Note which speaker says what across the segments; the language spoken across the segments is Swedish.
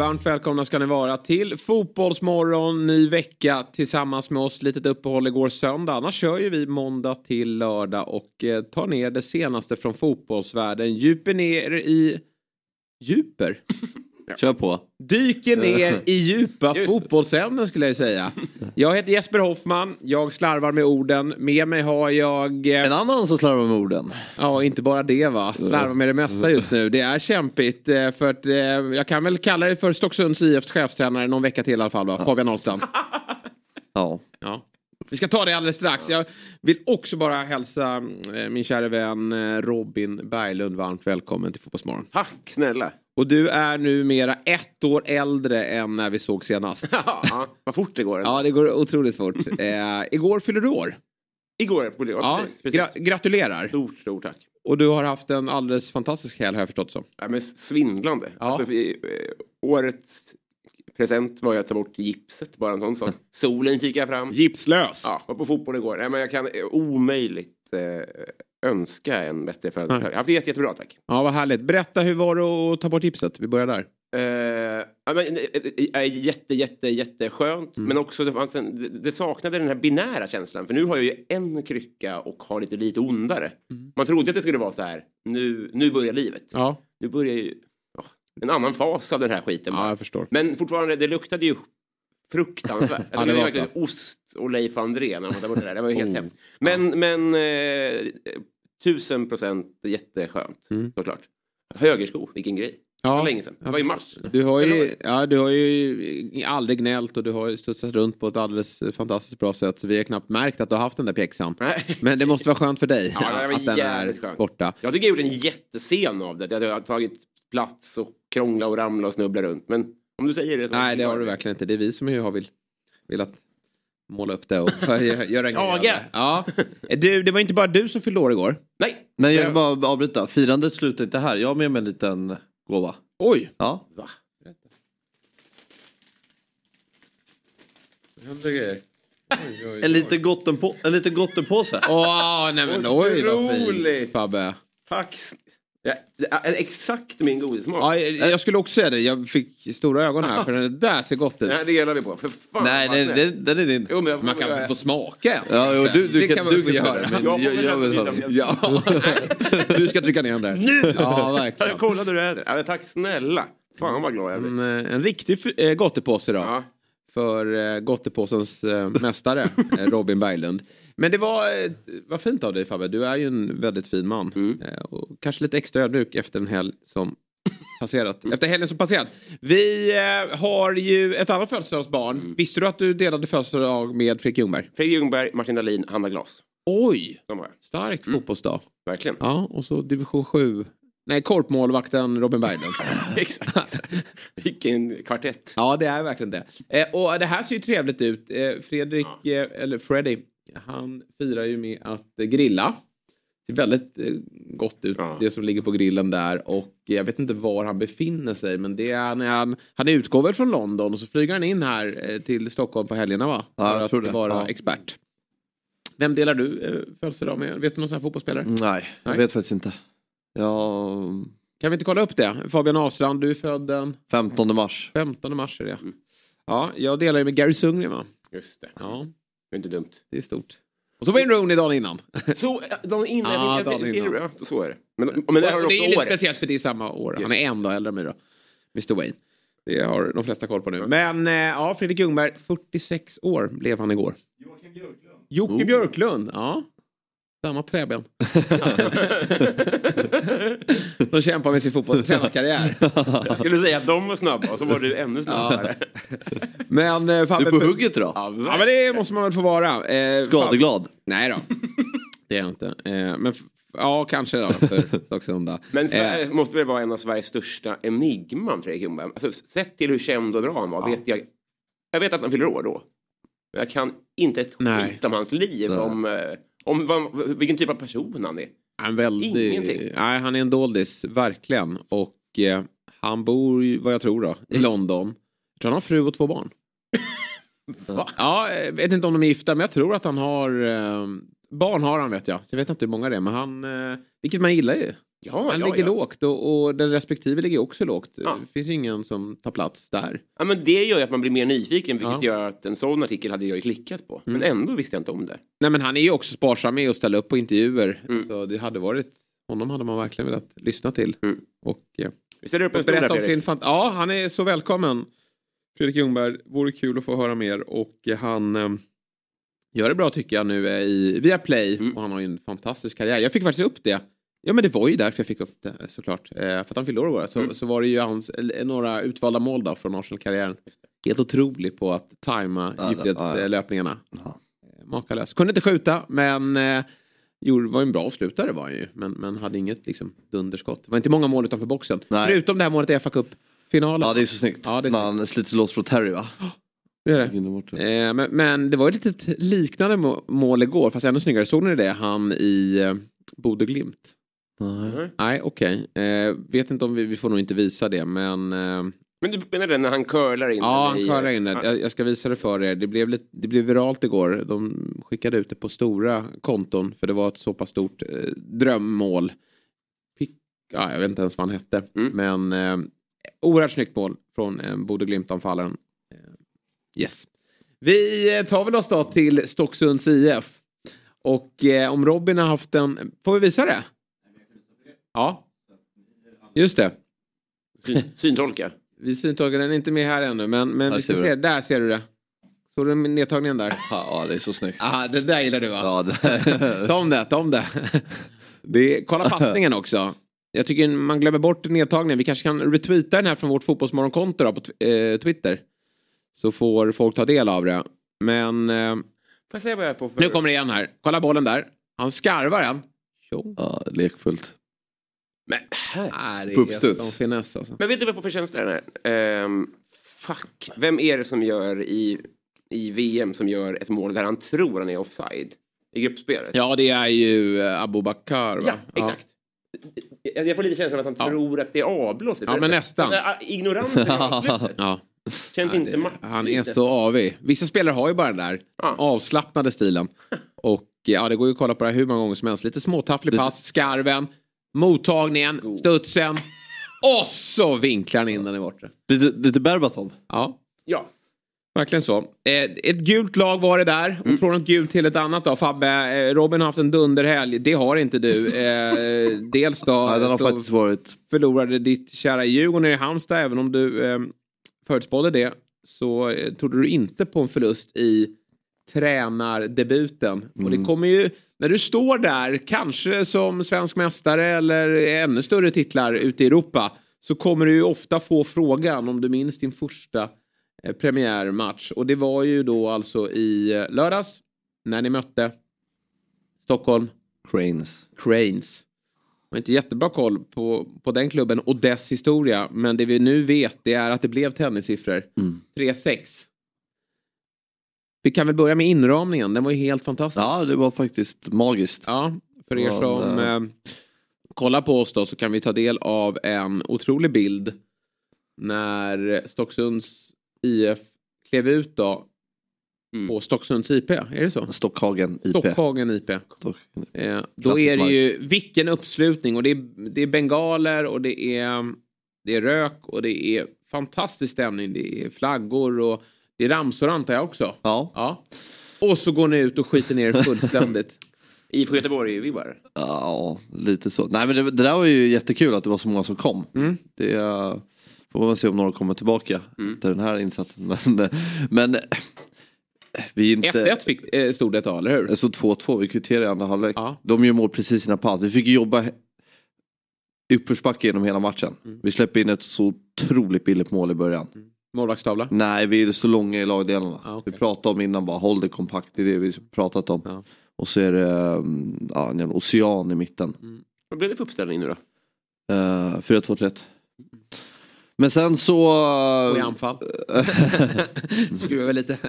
Speaker 1: Varmt välkomna ska ni vara till Fotbollsmorgon, ny vecka tillsammans med oss. Litet uppehåll igår söndag, annars kör ju vi måndag till lördag och eh, tar ner det senaste från fotbollsvärlden. Djuper ner i... Djuper?
Speaker 2: Kör på.
Speaker 1: Dyker ner i djupa fotbollsämnen skulle jag säga. Jag heter Jesper Hoffman, jag slarvar med orden. Med mig har jag... eh,
Speaker 2: En annan som slarvar med orden.
Speaker 1: Ja, inte bara det va. Slarvar med det mesta just nu. Det är kämpigt. eh, För att, eh, jag kan väl kalla dig för Stocksunds IFs chefstränare någon vecka till i alla fall va? Fabian Ahlstrand.
Speaker 2: Ja.
Speaker 1: Ja. Vi ska ta det alldeles strax. Jag vill också bara hälsa eh, min kära vän eh, Robin Berglund varmt välkommen till Fotbollsmorgon.
Speaker 3: Tack snälla.
Speaker 1: Och du är numera ett år äldre än när vi såg senast.
Speaker 3: ja, vad fort det går.
Speaker 1: Ja, det går otroligt fort. Eh, igår fyller du år.
Speaker 3: Igår på det. Ja,
Speaker 1: Ja,
Speaker 3: precis,
Speaker 1: gra- gratulerar.
Speaker 3: Stort, stort tack.
Speaker 1: Och du har haft en alldeles fantastisk helg har jag förstått som.
Speaker 3: Ja, men svindlande.
Speaker 1: Ja.
Speaker 3: Alltså, eh, årets present var ju att ta bort gipset, bara en sån sak. Solen kikade fram.
Speaker 1: Gipslös.
Speaker 3: Ja, var på fotboll igår. Nej, men jag kan eh, omöjligt eh, önska en bättre födelsedag. Jag har haft det jätte, jättebra, tack.
Speaker 1: Ja, vad härligt. Berätta, hur var det att ta bort gipset? Vi börjar där.
Speaker 3: Eh, ja, men, eh, jätte, jätte, jätteskönt.
Speaker 1: Mm.
Speaker 3: Men också det, det, saknade den här binära känslan. För nu har jag ju en krycka och har lite, lite ondare.
Speaker 1: Mm.
Speaker 3: Man trodde att det skulle vara så här. Nu, nu börjar livet.
Speaker 1: Ja,
Speaker 3: Nu börjar ju en annan fas av den här skiten.
Speaker 1: ja jag förstår.
Speaker 3: Men fortfarande, det luktade ju fruktansvärt.
Speaker 1: Ja,
Speaker 3: alltså,
Speaker 1: det
Speaker 3: det
Speaker 1: var
Speaker 3: verkligen ost och Leif André när man tar bort det där. Det var ju helt
Speaker 1: Oh.
Speaker 3: hemskt. Men, men eh, tusen procent jätteskönt.
Speaker 1: Mm.
Speaker 3: Såklart. Högersko, vilken grej. Det var
Speaker 1: Ja,
Speaker 3: länge sedan. Det var i mars.
Speaker 1: Du har, ju, ja, du har ju aldrig gnällt och du har ju studsat runt på ett alldeles fantastiskt bra sätt. Så vi har knappt märkt att du har haft den där pjäxan. Men det måste vara skönt för dig
Speaker 3: Ja,
Speaker 1: att den är
Speaker 3: skönt.
Speaker 1: borta.
Speaker 3: Jag tycker jag gjorde en jättescen av det. Jag har tagit plats och krångla och ramla och snubbla runt. Men om du säger det. Så
Speaker 1: Nej, det har du verkligen inte. Det är vi som har vill, velat måla upp det och göra en grej av det. Ja. Du, det var inte bara du som fyllde år igår.
Speaker 3: Nej.
Speaker 2: Men jag vill bara avbryta. Firandet slutar inte här. Jag har med mig en liten gåva.
Speaker 1: Oj!
Speaker 2: Ja.
Speaker 3: Va?
Speaker 2: En liten gottenpå- en liten gottenpåse.
Speaker 1: Åh, nej men oj vad fint. Fabbe.
Speaker 3: Tack. Ja, det exakt min godissmak.
Speaker 1: Ja, jag skulle också säga det. Jag fick stora ögon här för den där ser gott ut.
Speaker 3: Det här delar vi på. För fan.
Speaker 2: Nej, det,
Speaker 3: snällt.
Speaker 2: det, den är din.
Speaker 3: Jo,
Speaker 1: Man kan
Speaker 3: göra-
Speaker 1: få smaka.
Speaker 2: Ja, jo, du, du
Speaker 1: det
Speaker 2: kan,
Speaker 1: kan man
Speaker 2: du
Speaker 1: få göra.
Speaker 2: Men
Speaker 3: Jag
Speaker 2: jag, jag, vill ha den.
Speaker 1: Ja, nej. du ska trycka ner den där. Nu! Ja, verkligen.
Speaker 3: Kolla du äter. Ja, tack snälla. Fan vad glad jag blir.
Speaker 1: En, eh, en riktig eh, gottepåse då.
Speaker 3: Ja.
Speaker 1: För eh, gottepåsens mästare, Robin Berglund. Men det var, eh, vad fint av dig Fabbe. Du är ju en väldigt fin man.
Speaker 3: Mm.
Speaker 1: Eh, och kanske lite extra ödmjuk efter en helg som passerat. Efter helgen som passerat. Vi eh, har ju ett annat födelsedagsbarn.
Speaker 3: Mm.
Speaker 1: Visste du att du delade födelsedag med Fredrik Ljungberg?
Speaker 3: Fredrik Ljungberg, Martin Dahlin, Hanna Glas.
Speaker 1: Oj!
Speaker 3: De.
Speaker 1: Stark fotbollsdag.
Speaker 3: Verkligen.
Speaker 1: Ja, och så division 7. Nej, korpmålvakten Robin Berglund.
Speaker 3: Exakt. Vilken kvartett.
Speaker 1: Ja, det är verkligen det. Eh, och det här ser ju trevligt ut. Eh, Fredrik, eh, eller Freddy, han firar ju med att grilla. Det ser väldigt eh, gott ut,
Speaker 3: Ja.
Speaker 1: det som ligger på grillen där. Och jag vet inte var han befinner sig, men det är när han, han utgår väl från London och så flyger han in här eh, till Stockholm på helgerna va?
Speaker 2: Ja, jag tror
Speaker 1: att
Speaker 2: det.
Speaker 1: vara
Speaker 2: Ja.
Speaker 1: expert. Vem delar du eh, födelsedag med? Vet du någon sån här fotbollsspelare?
Speaker 2: Nej, jag
Speaker 1: Nej.
Speaker 2: vet faktiskt inte. Ja,
Speaker 1: Kan vi inte kolla upp det? Fabian Ahlstrand, du är född den
Speaker 2: 15 mars.
Speaker 1: 15 mars är det. Ja, jag delar ju med Gary Sundgren va?
Speaker 3: Just det.
Speaker 1: Ja,
Speaker 3: Det är inte dumt.
Speaker 1: det är stort. Och så Wayne Rooney dagen innan.
Speaker 3: Så, eh, dagen innan.
Speaker 1: Ja, dagen innan.
Speaker 3: ja, så är det. Men, men det har
Speaker 1: det är lite speciellt för det är samma år. Han
Speaker 3: Just.
Speaker 1: är en dag äldre än mig då. Mr Wayne. Det har de flesta koll på nu. Men eh, ja, Fredrik Ljungberg, 46 år blev han igår. Joakim Björklund. Jocke Björklund, ja. Samma träben. Som kämpar med sin fotbollstränarkarriär.
Speaker 3: Jag skulle säga att de var snabba och så var du ännu snabbare.
Speaker 1: Men eh,
Speaker 2: Du
Speaker 1: Fabbe...
Speaker 2: är på hugget idag.
Speaker 3: Ja,
Speaker 1: Ja, men det måste man väl få vara. Eh,
Speaker 2: Skadeglad.
Speaker 1: Nej då. Det är jag inte. Eh, men ja, kanske då för Stocksunda.
Speaker 3: Men
Speaker 1: Eh,
Speaker 3: Sverige måste väl vara en av Sveriges största enigman, Fredrik Ljungberg. Alltså, sett till hur känd och bra han var, vet jag Jag vet att han fyller år då. Men jag kan inte ett skit om hans liv.
Speaker 2: Nej.
Speaker 3: Om, eh, om vad, vilken typ av person han är.
Speaker 1: Han, är väldigt,
Speaker 3: Ingenting.
Speaker 1: nej, han är en doldis, verkligen. Och eh, han bor, vad jag tror då, i London. Jag tror han har fru och två barn.
Speaker 3: Va?
Speaker 1: Ja, jag vet inte om de är gifta, men jag tror att han har... Eh, barn har han vet jag. Så jag vet inte hur många det är, men han... Eh, vilket man gillar ju.
Speaker 3: Ja,
Speaker 1: Han
Speaker 3: ja,
Speaker 1: ligger
Speaker 3: ja.
Speaker 1: lågt och, och den respektive ligger också lågt.
Speaker 3: Ja.
Speaker 1: Det finns ju ingen som tar plats där.
Speaker 3: ja, men det gör ju att man blir mer nyfiken vilket
Speaker 1: Ja.
Speaker 3: gör att en sån artikel hade jag ju klickat på. Men
Speaker 1: Mm.
Speaker 3: ändå visste jag inte om det.
Speaker 1: Nej men han är ju också sparsam med att ställa upp på intervjuer.
Speaker 3: Mm.
Speaker 1: Så det hade varit, honom hade man verkligen velat lyssna till.
Speaker 3: Mm.
Speaker 1: Och, eh,
Speaker 3: Vi ställer upp en stor där Fredrik.
Speaker 1: fant- Ja, han är så välkommen. Fredrik Ljungberg, vore kul att få höra mer. Och han eh, gör det bra tycker jag nu eh, i Viaplay.
Speaker 3: Mm.
Speaker 1: Och han har ju en fantastisk karriär. Jag fick faktiskt upp det. Ja men det var ju därför jag fick upp det såklart. Eh, för att han fyllde år igår. Så,
Speaker 3: Mm.
Speaker 1: så var det ju hans, några utvalda mål då från Arsenal-karriären. Helt otrolig på att tajma
Speaker 2: Ja,
Speaker 1: djupledslöpningarna.
Speaker 2: Ja.
Speaker 1: Eh, Makalös. Kunde inte skjuta men eh, var en bra avslutare var han ju. Men, men hade inget liksom, dunderskott. Det var inte många mål utanför boxen.
Speaker 2: Nej.
Speaker 1: Förutom det här målet i FA Cup-finalen.
Speaker 2: Ja det är så snyggt.
Speaker 1: Ja, det är
Speaker 2: han sliter loss från Terry va?
Speaker 1: det är det. Eh, men, men det var ju ett litet liknande må- mål igår, fast ännu snyggare. Såg ni det? Han i eh, Bodö-Glimt.
Speaker 2: Nej.
Speaker 1: Nej, okej. Eh, vet inte om vi, vi får nog inte visa det, men... Eh,
Speaker 3: Men du menar det när han curlar in
Speaker 1: ja,
Speaker 3: den
Speaker 1: han körde in det.
Speaker 3: Ja.
Speaker 1: Jag, jag ska visa det för er. Det blev, lite, det blev viralt igår. De skickade ut det på stora konton, för det var ett så pass stort eh, drömmål. Pick, ja, jag vet inte ens vad han hette,
Speaker 3: Mm.
Speaker 1: men eh, oerhört snyggt mål från eh, Bodö-Glimt-anfallaren. Eh, yes. Vi eh, tar väl oss då till Stocksunds IF. Och eh, om Robin har haft en... Får vi visa det? Ja. Just det.
Speaker 3: Syn, syntolka.
Speaker 1: Vi syntolkar den är inte med här ännu men, men vi ska se. Där ser du det. Såg du nedtagningen där?
Speaker 2: Ja det är så snyggt.
Speaker 1: Aha, det där gillar du va?
Speaker 2: Ja, det...
Speaker 1: Ta om det, ta om det. det är, kolla passningen också. Jag tycker man glömmer bort nedtagningen. Vi kanske kan retweeta den här från vårt fotbollsmorgonkonto då, på eh, Twitter. Så får folk ta del av det. Men eh,
Speaker 3: Får jag säga vad jag får för...
Speaker 1: nu kommer det igen här. Kolla bollen där. Han skarvar den.
Speaker 2: Ja, lekfullt.
Speaker 3: Men, här.
Speaker 1: Är som finess alltså.
Speaker 3: Men vet du vad jag får för känsla den här? Ehm, fuck. Vem är det som gör i, i VM som gör ett mål där han tror han är offside? I gruppspelet?
Speaker 1: Ja, det är ju eh, Abubakar va?
Speaker 3: Ja, exakt. Jag, jag får lite känslan att han
Speaker 1: Ja.
Speaker 3: tror att det är avblåst.
Speaker 1: Ja, men nästan.
Speaker 3: Ah, Ignorant.
Speaker 1: Ja.
Speaker 3: Känns
Speaker 1: Ja,
Speaker 3: inte
Speaker 1: det-. Han är så avig. Vissa spelare har ju bara den där
Speaker 3: Ja.
Speaker 1: avslappnade stilen. Och ja, det går ju att kolla på det här hur många gånger som helst. Lite småtafflig pass, skarven, mottagningen,
Speaker 3: God.
Speaker 1: studsen. Och så vinklar han in den i bortre.
Speaker 2: Lite, lite Berbatov.
Speaker 1: Ja,
Speaker 3: Ja.
Speaker 1: verkligen så. Eh, ett gult lag var det där.
Speaker 3: Mm.
Speaker 1: Och från ett gult till ett annat då. Fabbe, eh, Robin har haft en dunderhelg. Det har inte du. Eh, dels då
Speaker 2: Ja, den har faktiskt varit...
Speaker 1: förlorade ditt kära Djurgården i Halmstad. Även om du eh, förutspådde det. Så trodde du inte på en förlust i tränardebuten. Och det
Speaker 2: Mm.
Speaker 1: kommer ju, när du står där, kanske som svensk mästare eller ännu större titlar ute i Europa. Så kommer du ju ofta få frågan om du minns din första eh, premiärmatch. Och det var ju då alltså i eh, lördags. När ni mötte Stockholm
Speaker 2: Cranes.
Speaker 1: Cranes. Jag har inte jättebra koll på, på den klubben och dess historia. Men det vi nu vet det är att det blev tennissiffror.
Speaker 2: Mm.
Speaker 1: 3-6. Vi kan väl börja med inramningen. Den var ju helt fantastisk.
Speaker 2: Ja det var faktiskt magiskt.
Speaker 1: Ja, för er
Speaker 2: Ja,
Speaker 1: som
Speaker 2: det-
Speaker 1: eh, kollar på oss då så kan vi ta del av en otrolig bild. När Stocksunds IF klev ut då
Speaker 3: Mm.
Speaker 1: på Stocksunds IP. Är det så?
Speaker 2: Stockhagen IP.
Speaker 1: Stockhagen IP.
Speaker 2: Stock-
Speaker 1: Eh, då är det ju vilken uppslutning och det är, det är bengaler och det är, det är rök och det är fantastisk stämning. Det är flaggor och det är ramsor antar jag också.
Speaker 2: Ja.
Speaker 1: Ja. Och så går ni ut och skiter ner er fullständigt.
Speaker 3: IFK Göteborg-vibbar.
Speaker 2: ja, lite så. Nej men det, det där var ju jättekul att det var så många som kom.
Speaker 1: Mm.
Speaker 2: Det eh, får man se om några kommer tillbaka
Speaker 3: Mm.
Speaker 2: efter den här insatsen. Men, men eh, vi är inte...
Speaker 1: 1-1 fick, eh, stod det ett tag, eller hur?
Speaker 2: Stod 2-2, vi kvitterade i andra halvlek.
Speaker 1: Ja.
Speaker 2: De gör mål precis innan paus. Vi fick jobba uppförsbacke genom hela matchen.
Speaker 1: Mm.
Speaker 2: Vi släpper in ett så otroligt billigt mål i början.
Speaker 1: Målvaktstavla?
Speaker 2: Nej, vi är så långa i lagdelarna.
Speaker 1: Ja, okej.
Speaker 2: Vi pratade om innan bara, håll det kompakt. Det är det vi pratat om.
Speaker 1: Ja.
Speaker 2: Och så är det um, ja, en ocean i mitten.
Speaker 3: Vad blev det för uppställning nu då?
Speaker 2: Uh, 4-2-3. Men sen så...
Speaker 1: Och i anfall. Skruvar vi lite.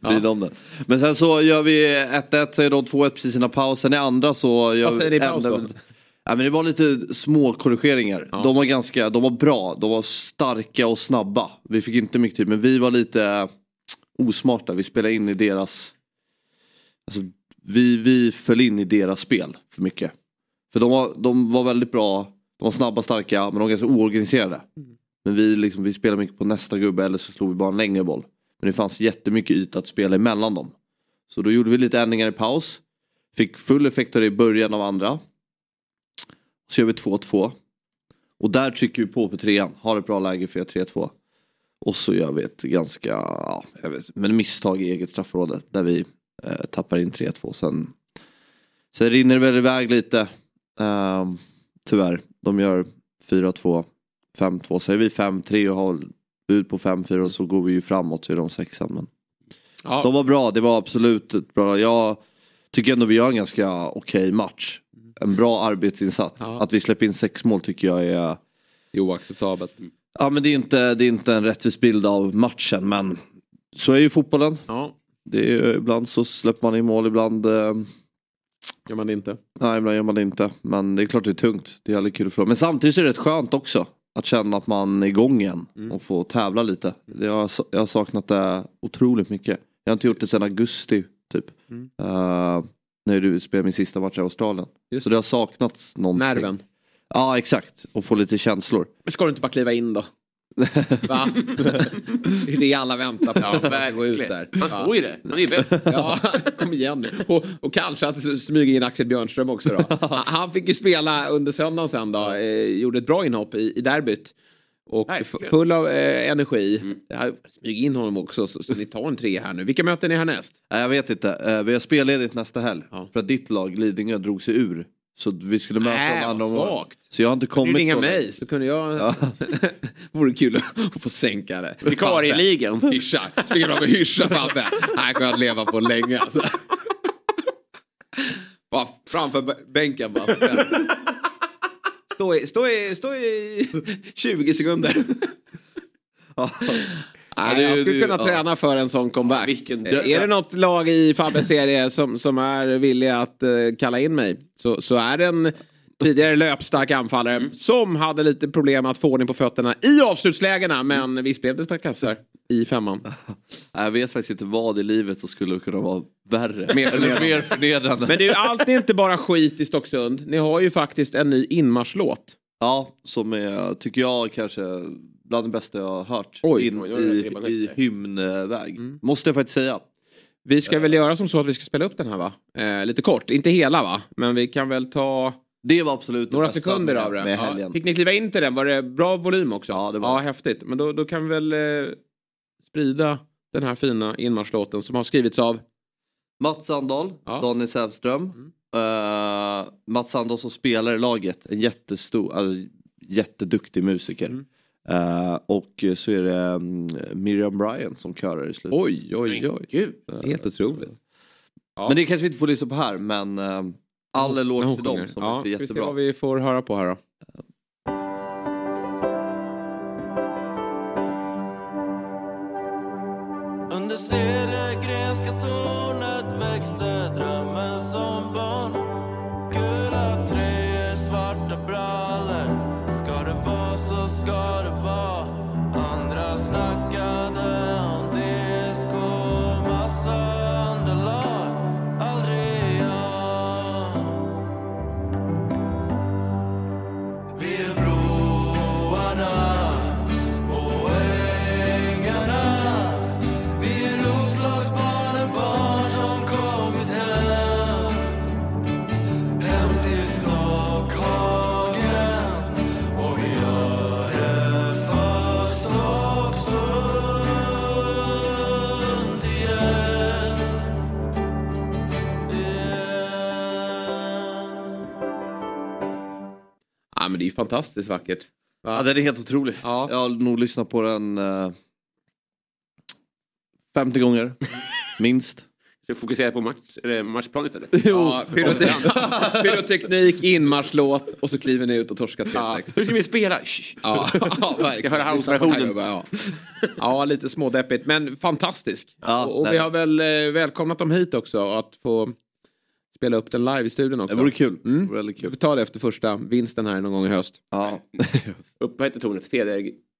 Speaker 2: Vrida om den. Men sen så gör vi 1-1, säger de 2-1 precis innan pausen. I andra så gör
Speaker 1: Vad säger ni i paus då?
Speaker 2: Ja, men det var lite små korrigeringar.
Speaker 1: Ja.
Speaker 2: De var ganska, de var bra, de var starka och snabba. Vi fick inte mycket tid men vi var lite osmarta. Vi spelade in i deras... Alltså, vi, vi föll in i deras spel för mycket. För de var, de var väldigt bra, de var snabba, starka men de var ganska oorganiserade. Men vi, liksom, vi spelade mycket på nästa gubbe eller så slog vi bara en längre boll. Men det fanns jättemycket yta att spela emellan dem. Så då gjorde vi lite ändringar i paus. Fick full effekt av det i början av andra. Så gör vi 2-2. Och där trycker vi på på trean. Har ett bra läge för 3-2. Och så gör vi ett ganska, ja, jag vet, men misstag i eget straffområde. Där vi eh, tappar in 3-2. Sen, sen rinner det väl iväg lite. ehm, tyvärr. De gör 4-2, 5-2. Så är vi 5-3 och har bud på 5-4 och så går vi ju framåt så är de sexan. Men
Speaker 1: Ja.
Speaker 2: de var bra, det var absolut ett bra. Jag tycker ändå vi gör en ganska okej match. En bra arbetsinsats.
Speaker 1: Ja.
Speaker 2: Att vi släpper in sex mål tycker jag är...
Speaker 1: Oacceptabelt.
Speaker 2: Ja men det är inte, det är inte en rättvis bild av matchen men så är ju fotbollen.
Speaker 1: Ja,
Speaker 2: Det är, ibland så släpper man in mål, ibland, eh,
Speaker 1: gör man det inte.
Speaker 2: nej, ibland gör man det inte. Men det är klart det är tungt. Det är aldrig kul att förlora. Men samtidigt är det rätt skönt också. Att känna att man är igång igen och får tävla lite. Det har, jag har saknat det otroligt mycket. Jag har inte gjort det sedan augusti typ.
Speaker 1: Mm.
Speaker 2: Eh, när du spelade min sista match i Australien.
Speaker 1: Just
Speaker 2: Så det har saknats någonting.
Speaker 1: Nerven.
Speaker 2: Ja exakt. Och få lite känslor.
Speaker 1: Men ska du inte bara kliva in då? Va? det är det alla väntar på. Ja, gå ut där.
Speaker 3: Han får ju det. Han är ju bäst.
Speaker 1: Ja, kom igen nu. Och, och kanske att smyga in Axel Björnström också då. Han, han fick ju spela under söndagen sen då. Eh, gjorde ett bra inhopp i, i derbyt. Och
Speaker 3: Verkligen.
Speaker 1: full av eh, energi. Mm. Smyg in honom också så, så ni tar en tre här nu. Vilka möten är härnäst?
Speaker 2: Nej, jag vet inte. Eh, vi har spelledigt nästa helg.
Speaker 1: Ja.
Speaker 2: För att ditt lag, Lidingö, drog sig ur. Så vi skulle möta
Speaker 1: Nej,
Speaker 2: dem andra
Speaker 1: svagt.
Speaker 2: Så jag har inte kommit
Speaker 1: du ringa mig så kunde jag... Vore kul att få sänka det.
Speaker 3: Vikarieligan.
Speaker 1: Hyscha. Springer fram och hyscha Fabbe. Här kommer jag att leva på länge. Alltså. Bara framför bänken bara. Stå i, stå i, stå i 20 sekunder. Nej,
Speaker 2: det-
Speaker 1: jag skulle kunna
Speaker 2: ja.
Speaker 1: träna för en sån comeback.
Speaker 3: vilken-
Speaker 1: är det något lag i Fabbes serie som, som är villiga att eh, kalla in mig så, så är det en tidigare löpstark anfallare som hade lite problem att få ordning på fötterna i avslutslägena men visst blev det ett par kassar i femman.
Speaker 2: Jag vet faktiskt inte vad i livet som skulle kunna vara värre.
Speaker 1: Mer
Speaker 2: Eller mer förnedrande.
Speaker 1: Men det är ju allt är inte bara skit i Stocksund. Ni har ju faktiskt en ny inmarschlåt.
Speaker 2: Ja, som är, tycker jag kanske bland det bästa jag har hört.
Speaker 1: Oj,
Speaker 2: in
Speaker 1: oj, oj,
Speaker 2: i, i hymnväg.
Speaker 1: Mm.
Speaker 2: Måste jag faktiskt säga.
Speaker 1: Vi ska väl göra som så att vi ska spela upp den här va? Eh, lite kort, inte hela va? Men vi kan väl ta
Speaker 2: Det var absolut
Speaker 1: några sekunder
Speaker 2: med,
Speaker 1: av det.
Speaker 2: Med
Speaker 1: Ja. Fick ni kliva in till den? Var det bra volym också?
Speaker 2: Ja, det var
Speaker 1: Ja, häftigt. Men då, då kan vi väl eh, sprida den här fina inmarschlåten som har skrivits av
Speaker 2: Mats Sandahl,
Speaker 1: Ja.
Speaker 2: Daniel Sävström.
Speaker 1: Mm.
Speaker 2: eh, Mats Sandahl som spelar i laget. En jättestor, alltså, jätteduktig musiker.
Speaker 1: Mm.
Speaker 2: Eh, och så är det mm, Miriam Bryan som körar i slutet.
Speaker 1: Oj, oj, oj.
Speaker 3: Gud.
Speaker 1: Det är helt otroligt. Ja.
Speaker 2: Men det kanske vi inte får lyssna på här men uh, all eloge till dem som
Speaker 1: ja,
Speaker 2: blir
Speaker 1: ska vi se
Speaker 2: jättebra.
Speaker 1: vad vi får höra på här då. Fantastiskt vackert. Va?
Speaker 2: Ja, den är helt otrolig.
Speaker 1: Ja.
Speaker 2: Jag har nog lyssnat på den uh, 50 gånger. Minst.
Speaker 3: Så fokusera på match, eller matchplan istället.
Speaker 1: Ja, pyrote- pyroteknik, inmarschlåt och så kliver ni ut och torskar 3-6.
Speaker 3: Ja. Hur ska vi spela?
Speaker 1: Ja, ja verkligen.
Speaker 3: Jag hör
Speaker 1: Det är så man
Speaker 3: halvversionen.
Speaker 1: jobbar, Ja. ja, lite smådeppigt men fantastisk.
Speaker 2: Ja,
Speaker 1: och och vi har väl eh, välkomnat dem hit också att få spela upp den live i studion också.
Speaker 2: Det vore kul.
Speaker 1: Mm.
Speaker 2: Det vore väldigt
Speaker 1: Vi
Speaker 2: kul.
Speaker 1: får ta det efter första vinsten här någon gång i höst.
Speaker 2: Ja.
Speaker 3: Upp, vad heter tornet?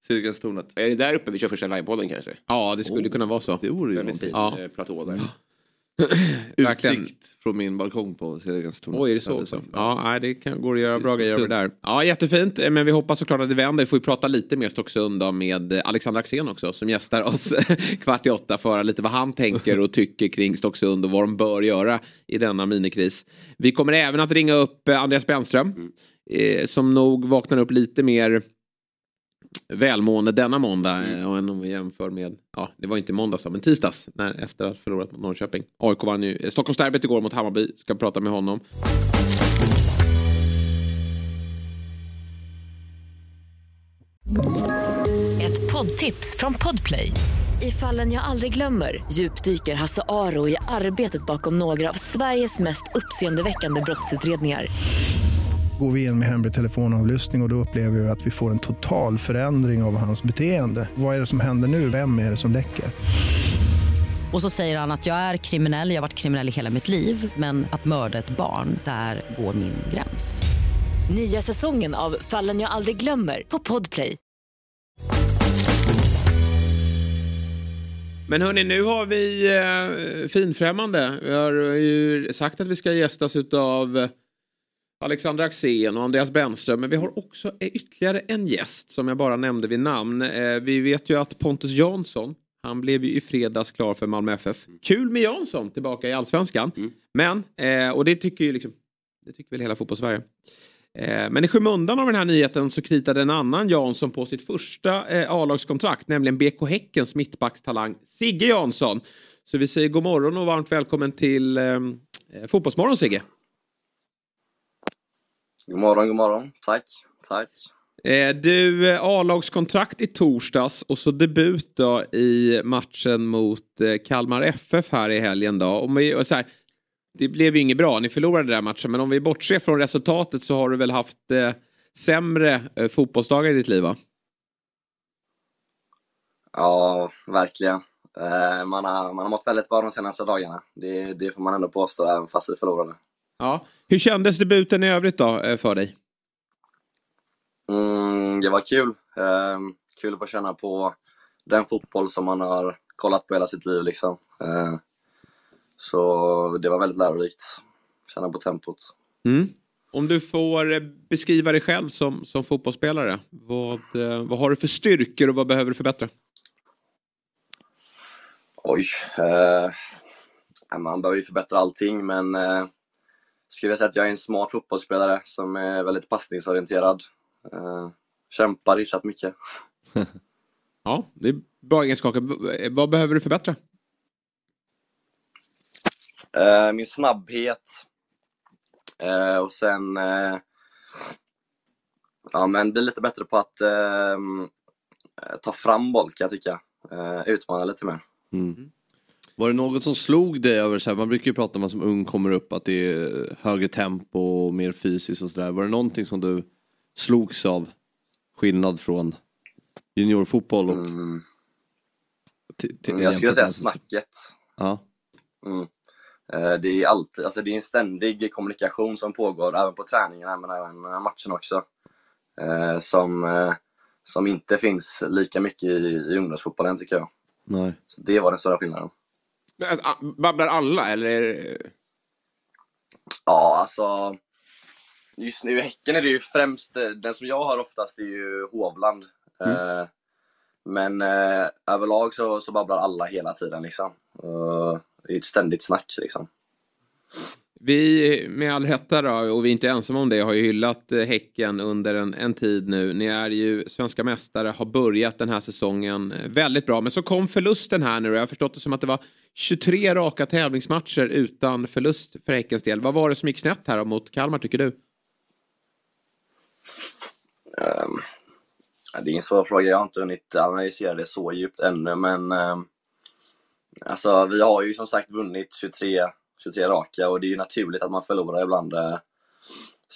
Speaker 2: Cirkustornet.
Speaker 3: Är det där uppe vi kör första livepodden kanske?
Speaker 1: Ja, det skulle
Speaker 2: Oh.
Speaker 1: kunna vara så.
Speaker 2: Det vore ju
Speaker 3: Väldigt fin.
Speaker 1: Ja.
Speaker 3: eh, platå där.
Speaker 2: Utsikt från min balkong på Cirkustornet.
Speaker 1: Oj, är det så också? Ja, nej, det kan, går att göra bra grejer över där. Ja, jättefint. Eh, Men vi hoppas såklart att det vänder. Vi får ju prata lite mer Stocksund då med eh, Alexander Axén också som gästar oss kvart i åtta för lite vad han tänker och tycker kring Stocksund och vad de bör göra i denna minikris. Vi kommer även att ringa upp eh, Andreas Brännström eh, som nog vaknar upp lite mer välmående denna måndag mm. och än om vi jämför med, ja det var inte måndags då, men tisdags när, efter att ha förlorat mot Norrköping. AIK vann ju eh, Stockholmsderbyt igår mot Hammarby, ska prata med honom.
Speaker 4: Ett poddtips från Podplay. I fallen jag aldrig glömmer djupdyker Hasse Aro i arbetet bakom några av Sveriges mest uppseendeväckande brottsutredningar.
Speaker 5: Går vi in med hemlig telefonavlyssning och, och då upplever vi att vi får en total förändring av hans beteende. Vad är det som händer nu? Vem är det som läcker?
Speaker 6: Och så säger han att jag är kriminell, jag har varit kriminell i hela mitt liv men att mörda ett barn, där går min gräns.
Speaker 4: Nya säsongen av Fallen jag aldrig glömmer på Podplay.
Speaker 1: Men hörni, nu har vi eh, finfrämmande. Vi har ju sagt att vi ska gästas av Alexander Axén och Andreas Brännström. Men vi har också eh, ytterligare en gäst som jag bara nämnde vid namn. Eh, vi vet ju att Pontus Jansson, han blev ju i fredags klar för Malmö FF. Kul med Jansson tillbaka i allsvenskan. Men, eh, och det tycker ju liksom, det tycker väl hela fotbollssverige. Men i skymundan av den här nyheten så kritade en annan Jansson på sitt första A-lagskontrakt, nämligen BK Häckens mittbackstalang Sigge Jansson. Så vi säger god morgon och varmt välkommen till Fotbollsmorgon Sigge.
Speaker 7: God morgon, god morgon. Tack, tack.
Speaker 1: Eh, Du, eh, A-lagskontrakt i torsdags och så debut då i matchen mot eh, Kalmar FF här i helgen då. Om vi, och så här, det blev ju inget bra, ni förlorade den matchen, men om vi bortser från resultatet så har du väl haft eh, sämre eh, fotbollsdagar i ditt liv va?
Speaker 7: Ja, verkligen. Eh, Man har, man har mått väldigt bra de senaste dagarna. Det, det får man ändå påstå, även fast vi förlorade.
Speaker 1: Ja. Hur kändes debuten i övrigt då eh, för dig?
Speaker 7: Mm, det var kul. Eh, kul att få känna på den fotboll som man har kollat på hela sitt liv. Liksom. Eh, så det var väldigt lärorikt. Känna på tempot.
Speaker 1: Mm. Om du får eh, beskriva dig själv som, som fotbollsspelare, vad, eh, vad har du för styrkor och vad behöver du förbättra?
Speaker 7: Oj. Eh, man behöver ju förbättra allting, men eh, skulle jag säga att jag är en smart fotbollsspelare som är väldigt passningsorienterad. Eh, kämpar hyfsat mycket.
Speaker 1: Ja, det är bra egenskaper. Vad behöver du förbättra?
Speaker 7: Eh, min snabbhet. Eh, och sen ja, men bli lite bättre på att eh, ta fram boll kan jag tycka. Eh, utmana lite mer.
Speaker 2: Mm. Var det något som slog dig över, så här, man brukar ju prata om att som ung kommer upp att det är högre tempo och mer fysiskt och sådär. Var det någonting som du slogs av? Skillnad från juniorfotboll och
Speaker 7: Mm.
Speaker 2: till, till,
Speaker 7: Jag skulle säga snacket.
Speaker 2: Ja.
Speaker 7: Mm. Eh, Det är alltid, alltså det är en ständig kommunikation som pågår, även på träningarna men även eh, matchen också. Eh, Som, som inte finns lika mycket i, i ungdomsfotbollen tycker jag.
Speaker 2: Nej.
Speaker 7: Så det var den stora skillnaden.
Speaker 3: Men, alltså, Babblar alla eller?
Speaker 7: Ja, alltså. Just nu i Häcken är det ju främst, eh, den som jag har oftast är ju Hovland. Eh, men eh, överlag så, så babblar alla hela tiden liksom. Eh, det är ett ständigt snack liksom.
Speaker 1: Vi, med all rätta då, och vi är inte ensamma om det, har ju hyllat Häcken under en, en tid nu. Ni är ju svenska mästare, har börjat den här säsongen väldigt bra. Men så kom förlusten här nu och jag har förstått det som att det var 23 raka tävlingsmatcher utan förlust för Häckens del. Vad var det som gick snett här mot Kalmar tycker du?
Speaker 7: Um, det är en svår fråga, jag har inte hunnit analysera det så djupt ännu men um, Alltså vi har ju som sagt vunnit 23, 23 raka och det är ju naturligt att man förlorar ibland. Eh.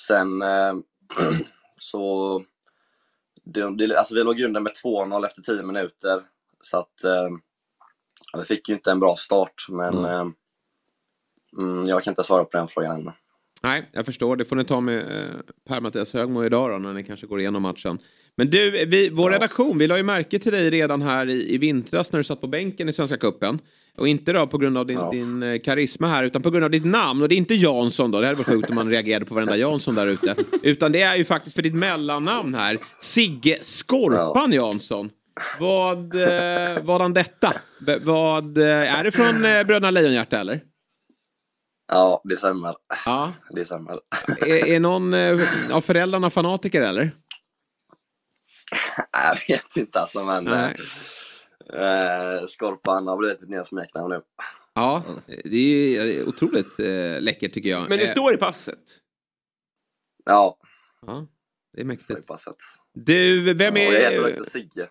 Speaker 7: Sen um, så... Det, det, alltså vi låg under med 2-0 efter 10 minuter. Så att um, vi fick ju inte en bra start men eh, mm, jag kan inte svara på den frågan än.
Speaker 1: Nej, jag förstår. Det får ni ta med eh, Per-Mattias Högmo idag då, när ni kanske går igenom matchen. Men du, vi, vår redaktion, vi la ju märke till dig redan här i, i vintras när du satt på bänken i Svenska Cupen. Och inte då på grund av din,
Speaker 7: Ja.
Speaker 1: din eh, karisma här, utan på grund av ditt namn. Och det är inte Jansson då, det hade varit sjukt om man reagerade på varenda Jansson där ute. Utan det är ju faktiskt för ditt mellannamn här, Sigge Skorpan Jansson. Vad, eh, vadan detta? B- vad, eh, är det från eh, Bröderna Lejonhjärta eller?
Speaker 7: Ja, det stämmer.
Speaker 1: Ja.
Speaker 7: Det stämmer.
Speaker 1: Är, är någon eh, av föräldrarna fanatiker eller?
Speaker 7: jag vet inte alltså men...
Speaker 1: Nej.
Speaker 7: Eh, Skorpan har blivit mitt nya smeknamn nu.
Speaker 1: Ja, det är eh, otroligt eh, läckert tycker jag.
Speaker 3: Men det
Speaker 1: Eh,
Speaker 3: står i passet.
Speaker 7: Ja,
Speaker 1: Ja, det är
Speaker 7: så är
Speaker 1: mäktigt.
Speaker 7: passet.
Speaker 1: Du, vem
Speaker 7: Ja, och jag heter
Speaker 1: är...
Speaker 7: också Sigge.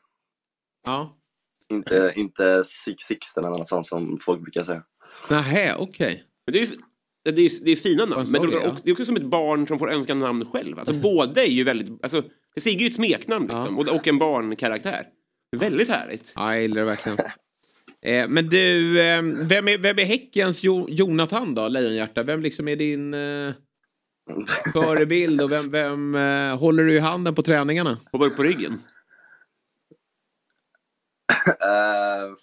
Speaker 1: Ja.
Speaker 7: Inte, inte Sig Sixten eller något sånt som folk brukar säga.
Speaker 1: Nähä, okej.
Speaker 3: Men det, är, det, är, det är fina namn. Men det,
Speaker 1: ja?
Speaker 3: också, det är också som ett barn som får önska namn själv. Alltså, båda är ju väldigt... Alltså, Sigge är ju ett smeknamn liksom, och, och en barnkaraktär. Väldigt härligt.
Speaker 1: Ja, jag gillar det verkligen. Eh, men du, eh, vem, är, vem är Häckens jo, Jonathan då, Lejonhjärta? Vem liksom är din eh, förebild och vem, vem eh, håller du i handen på träningarna?
Speaker 3: Hoppar upp på ryggen.
Speaker 7: Uh,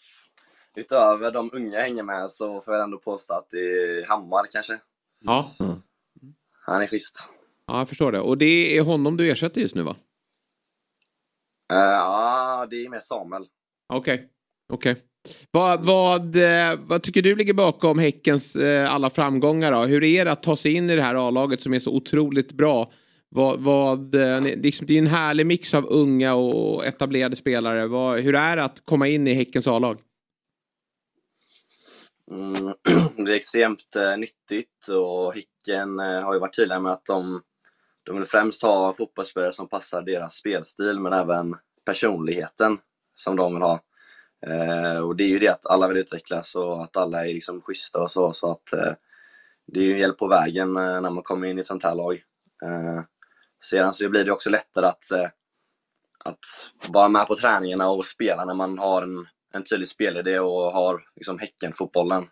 Speaker 7: utöver de unga jag hänger med så får jag ändå påstå att det är Hammar kanske.
Speaker 1: Ja.
Speaker 7: Han är schysst.
Speaker 1: ja, jag förstår det. Och det är honom du ersätter just nu va?
Speaker 7: Ja, det är med Samuel.
Speaker 1: Okej. Okej. Vad, vad, eh, vad tycker du ligger bakom Häckens alla framgångar då? Hur är det att ta sig in i det här A-laget som är så otroligt bra? Vad, vad, eh, liksom, det är en härlig mix av unga och etablerade spelare. Vad, hur är det att komma in i Häckens A-lag?
Speaker 7: Mm, det är extremt eh, nyttigt och Häcken eh, har ju varit tydliga med att de, de vill främst ha fotbollsspelare som passar deras spelstil men även personligheten som de vill ha. Eh, och det är ju det att alla vill utvecklas och att alla är liksom schyssta och så. så att, eh, det är ju en hjälp på vägen eh, när man kommer in i ett sånt här lag. Eh, sedan så blir det också lättare att, eh, att vara med på träningarna och spela när man har en, en tydlig spelidé och har liksom Häcken-fotbollen.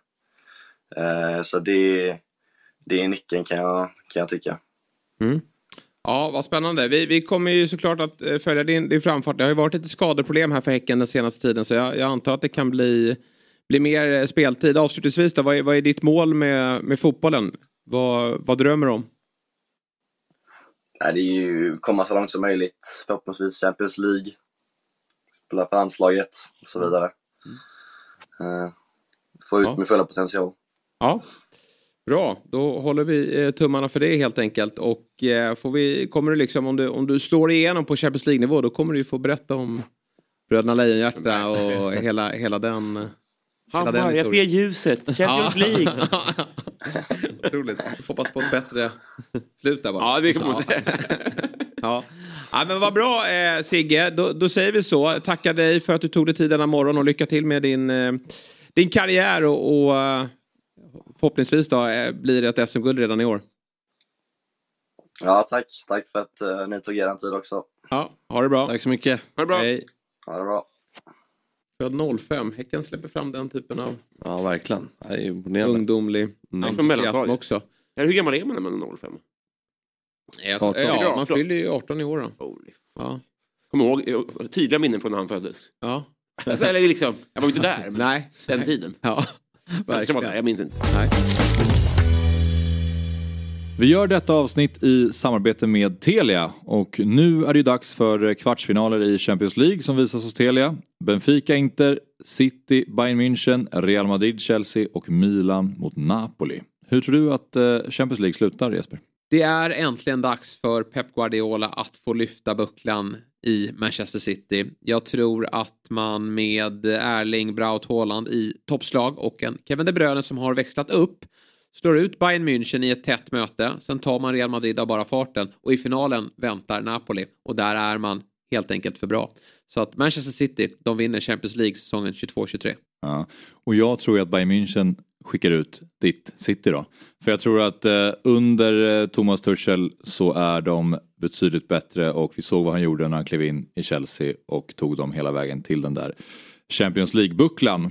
Speaker 7: Eh, så det, det är nyckeln kan jag, kan jag tycka. Mm.
Speaker 1: Ja, vad spännande. Vi, vi kommer ju såklart att eh, följa din, din framfart. Det har ju varit lite skadeproblem här för Häcken den senaste tiden så jag, jag antar att det kan bli, bli mer speltid. Avslutningsvis då, vad är, vad är ditt mål med, med fotbollen? Vad, vad drömmer du om?
Speaker 7: Nej, det är ju komma så långt som möjligt. Förhoppningsvis Champions League. Spela för landslaget och så vidare. Eh, få ut
Speaker 1: Ja.
Speaker 7: min fulla potential.
Speaker 1: Ja, bra. Då håller vi eh, tummarna för det helt enkelt. Och eh, får vi, kommer du liksom, om du, om du slår igenom på Champions League-nivå då kommer du få berätta om Bröderna Lejonhjärta och hela, hela den... eh, Hela den
Speaker 3: Hammar, jag ser ljuset. Champions. League.
Speaker 1: Otroligt. Hoppas på ett bättre slut där bara.
Speaker 3: Ja, det kan man säga.
Speaker 1: Ja. ja, men vad bra eh, Sigge. Då, då säger vi så. Tackar dig för att du tog dig tid denna morgon och lycka till med din, eh, din karriär och, och eh, förhoppningsvis då eh, blir det ett SM-guld redan i år.
Speaker 7: Ja, tack. Tack för att eh, ni tog er tid också.
Speaker 1: Ja, ha det bra.
Speaker 2: Tack så mycket.
Speaker 3: Ha det bra.
Speaker 1: Hej.
Speaker 7: Ha det bra.
Speaker 1: Född 05. Häcken släpper fram den typen av
Speaker 2: Ja, verkligen.
Speaker 1: Ungdomlig
Speaker 2: Mm.
Speaker 1: Entusiasm också.
Speaker 3: Ja, Hur gammal är man när man är 05?
Speaker 1: Ja, ja, man fyller ju 18 i år då.
Speaker 3: Holy.
Speaker 1: Ja.
Speaker 3: Kommer ihåg eh, tydliga minnen från när han föddes.
Speaker 1: Ja.
Speaker 3: Alltså, eller liksom, jag var ju inte där, men
Speaker 1: Nej.
Speaker 3: den tiden.
Speaker 1: Ja,
Speaker 3: Jag var
Speaker 1: verkligen.
Speaker 3: där, jag minns inte.
Speaker 1: Nej.
Speaker 8: Vi gör detta avsnitt i samarbete med Telia och nu är det ju dags för kvartsfinaler i Champions League som visas hos Telia. Benfica, Inter, City, Bayern München, Real Madrid, Chelsea och Milan mot Napoli. Hur tror du att eh, Champions League slutar Jesper?
Speaker 1: Det är äntligen dags för Pep Guardiola att få lyfta bucklan i Manchester City. Jag tror att man med Erling Braut Haaland i toppslag och en Kevin De Bruyne som har växlat upp slår ut Bayern München i ett tätt möte. Sen tar man Real Madrid av bara farten och i finalen väntar Napoli och där är man helt enkelt för bra. Så att Manchester City, de vinner Champions League säsongen 22-23.
Speaker 8: Ja. Och jag tror ju att Bayern München skickar ut ditt City då. För jag tror att eh, under eh, Thomas Tuchel så är de betydligt bättre och vi såg vad han gjorde när han klev in i Chelsea och tog dem hela vägen till den där Champions League-bucklan.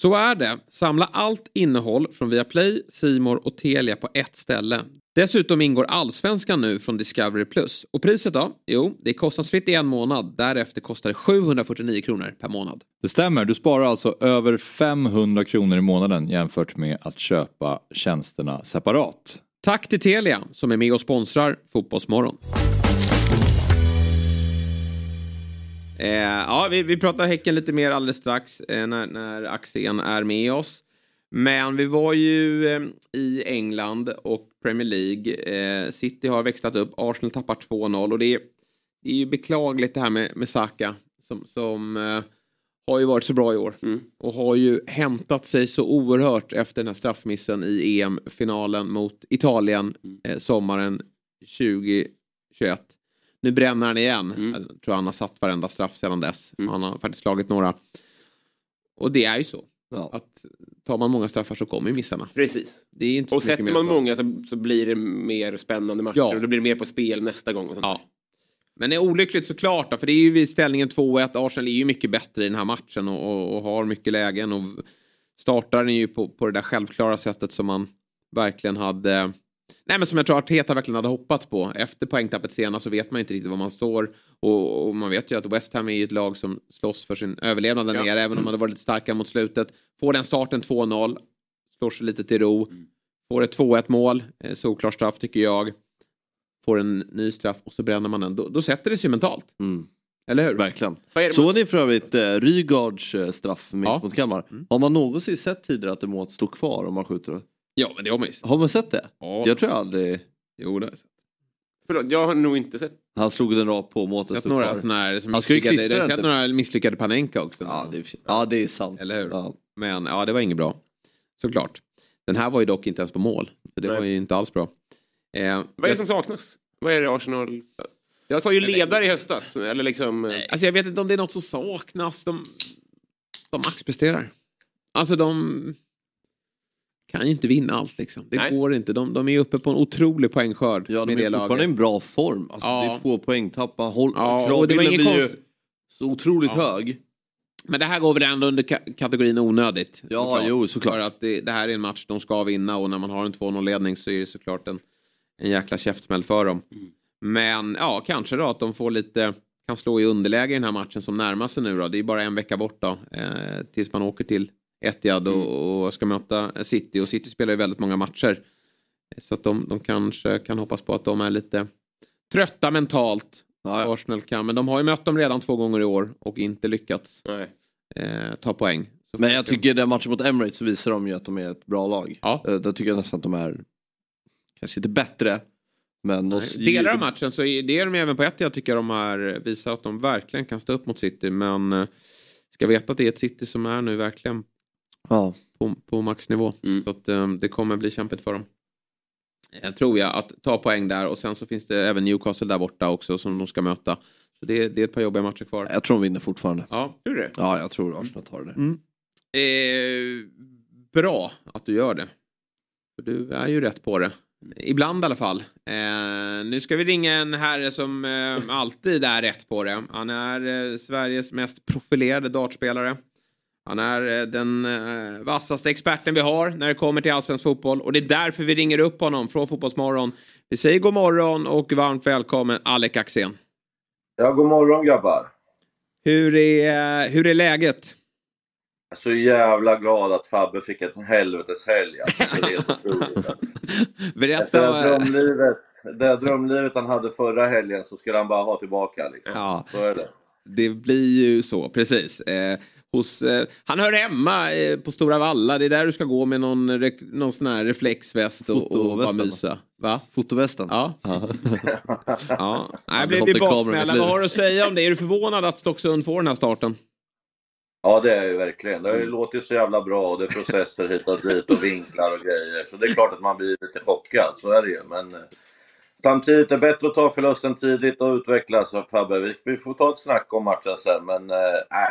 Speaker 1: Så är det. Samla allt innehåll från Viaplay, Simor och Telia på ett ställe. Dessutom ingår Allsvenskan nu från Discovery+. Och priset då? Jo, det är kostnadsfritt i en månad. Därefter kostar det 749 kronor per månad.
Speaker 8: Det stämmer, du sparar alltså över 500 kronor i månaden jämfört med att köpa tjänsterna separat.
Speaker 1: Tack till Telia som är med och sponsrar Fotbollsmorgon. Eh, ja, vi, vi pratar Häcken lite mer alldeles strax eh, när, när Axén är med oss. Men vi var ju eh, i England och Premier League. Eh, City har växlat upp, Arsenal tappar 2-0 och det är, det är ju beklagligt det här med, med Saka som, som eh, har ju varit så bra i år och har ju hämtat sig så oerhört efter den här straffmissen i EM-finalen mot Italien eh, sommaren 2021. Nu bränner han igen. Jag tror han har satt varenda straff sedan dess. Han har faktiskt slagit några. Och det är ju så. Att tar man många straffar så kommer missarna.
Speaker 3: Precis.
Speaker 1: Det är inte
Speaker 3: Och sätter man många så, så blir det mer spännande matcher
Speaker 1: Ja.
Speaker 3: och då blir det mer på spel nästa gång. Och sånt.
Speaker 1: Ja. Men det är olyckligt såklart då, för det är ju vid ställningen 2-1. Arsenal är ju mycket bättre i den här matchen och, och, och har mycket lägen och startar den ju på, på det där självklara sättet som man verkligen hade Nej men som jag tror Arteta verkligen hade hoppats på. Efter poängtappet senast så vet man inte riktigt var man står. Och, och man vet ju att West Ham är ju ett lag som slåss för sin överlevnad där
Speaker 3: Ja.
Speaker 1: nere. Även om de hade varit lite starka mot slutet. Får den starten 2-0. Slår sig lite till ro. Får ett 2-1 mål. Eh, solklar straff tycker jag. Får en ny straff och så bränner man den. Då, då sätter det sig mentalt. Eller hur?
Speaker 2: Verkligen. Såg ni för övrigt eh, Rygaards eh, straff
Speaker 1: Ja. Mm.
Speaker 2: mot Kalmar? Har man någonsin sett tidigare att det målet står kvar om man skjuter?
Speaker 1: Ja men det har man ju sett.
Speaker 2: Har man sett det?
Speaker 1: Ja.
Speaker 2: Jag tror jag aldrig...
Speaker 1: Jo det har jag sett.
Speaker 3: Förlåt, jag har nog inte sett.
Speaker 2: Han slog den rakt på målet.
Speaker 1: Sett
Speaker 2: stod
Speaker 1: några sådana här som
Speaker 2: Han ska ju
Speaker 1: misslyckade.
Speaker 2: klistra
Speaker 1: Jag har sett
Speaker 2: typ.
Speaker 1: några misslyckade Panenka också.
Speaker 2: Ja, det är, ja, det är sant.
Speaker 1: Eller hur?
Speaker 2: Ja.
Speaker 1: Men ja, det var inget bra. Såklart. Den här var ju dock inte ens på mål. Så det
Speaker 3: Nej.
Speaker 1: var ju inte alls bra. Eh,
Speaker 3: Vad är det som saknas? Vad är det Arsenal... Jag sa ju ledare i höstas. Eller liksom... eh,
Speaker 1: Alltså jag vet inte om det är något som saknas. De, de maxpresterar. Alltså de kan ju inte vinna allt liksom. Det
Speaker 3: Nej.
Speaker 1: går inte. De, de är ju uppe på en otrolig poängskörd
Speaker 2: Ja, de är fortfarande i en bra form. Alltså,
Speaker 1: Ja.
Speaker 2: Det är två poäng tappa. Håll,
Speaker 1: Ja,
Speaker 2: kravbilden
Speaker 1: ingen
Speaker 2: blir ju
Speaker 1: konst-
Speaker 2: så otroligt
Speaker 1: Ja.
Speaker 2: hög.
Speaker 1: Men det här går väl ändå under ka- kategorin onödigt.
Speaker 2: Ja,
Speaker 1: såklart.
Speaker 2: jo, såklart.
Speaker 1: För att det, det här är en match de ska vinna och när man har en 2-0-ledning så är det såklart en, en jäkla käftsmäll för dem.
Speaker 2: Mm.
Speaker 1: Men ja, kanske då att de får lite, kan slå i underläge i den här matchen som närmar sig nu då. Det är bara en vecka bort då. Eh, tills man åker till Etihad
Speaker 2: Mm.
Speaker 1: och, och ska möta City. Och City spelar ju väldigt många matcher. Så att de, de kanske kan hoppas på att de är lite trötta mentalt.
Speaker 2: Ja,
Speaker 1: Arsenal kan, men de har ju mött dem redan två gånger i år och inte lyckats
Speaker 3: Nej.
Speaker 1: eh, ta poäng. Så
Speaker 2: Men jag tycker den matchen mot Emirates visar de ju att de är ett bra lag.
Speaker 1: Ja.
Speaker 2: Eh, Där tycker jag nästan att de är kanske inte bättre. Men de,
Speaker 1: Delar av matchen så är det är de även på ett jag tycker de är, visar att de verkligen kan stå upp mot City. Men eh, ska veta att det är ett City som är nu verkligen
Speaker 2: Ja.
Speaker 1: på, på maxnivå.
Speaker 3: Mm.
Speaker 1: Så att eh, det kommer bli kämpigt för dem. Jag tror jag att ta poäng där och sen så finns det även Newcastle där borta också som de ska möta. Så det, det är ett par jobbiga matcher kvar.
Speaker 2: Jag tror de vinner fortfarande.
Speaker 1: Ja.
Speaker 3: Tror du det?
Speaker 2: Ja, jag tror Arsenal tar det.
Speaker 1: Eh, bra att du gör det. För du är ju rätt på det. Ibland i alla fall. Eh, nu ska vi ringa en herre som eh, alltid är rätt på det. Han är eh, Sveriges mest profilerade dartspelare. Han är eh, den eh, vassaste experten vi har när det kommer till allsvensk fotboll. Och det är därför vi ringer upp honom från Fotbollsmorgon. Vi säger god morgon och varmt välkommen Alec Axén.
Speaker 9: Ja, god morgon grabbar.
Speaker 1: Hur är, hur är läget?
Speaker 9: Jag är så jävla glad att Fabbe fick en helvetes helg. Alltså, det är helt otroligt. Alltså. Efter det,
Speaker 1: Berätta.
Speaker 9: drömlivet, det drömlivet han hade förra helgen så skulle han bara ha tillbaka. Liksom.
Speaker 1: Ja.
Speaker 9: Så är det.
Speaker 1: Det blir ju så, precis. Eh, hos, eh, han hör hemma eh, på Stora Valla. Det är där du ska gå med någon, re- någon sån här reflexväst och, och bara mysa. Va?
Speaker 2: Fotovästen?
Speaker 1: Ja. ja. Nej,
Speaker 2: Jag
Speaker 1: blev vi
Speaker 2: kameran i
Speaker 1: baksmälla. Vad har du att säga om det? Är du förvånad att Stocksund får den här starten?
Speaker 9: Ja, det är ju verkligen. Det har ju låtit så jävla bra och det är processer hit och dit och vinklar och grejer. Så det är klart att man blir lite chockad, så är det ju. Men eh, samtidigt är det bättre att ta förlusten tidigt och utvecklas. Så Fabbe, vi, får ta ett snack om matchen sen, men äh,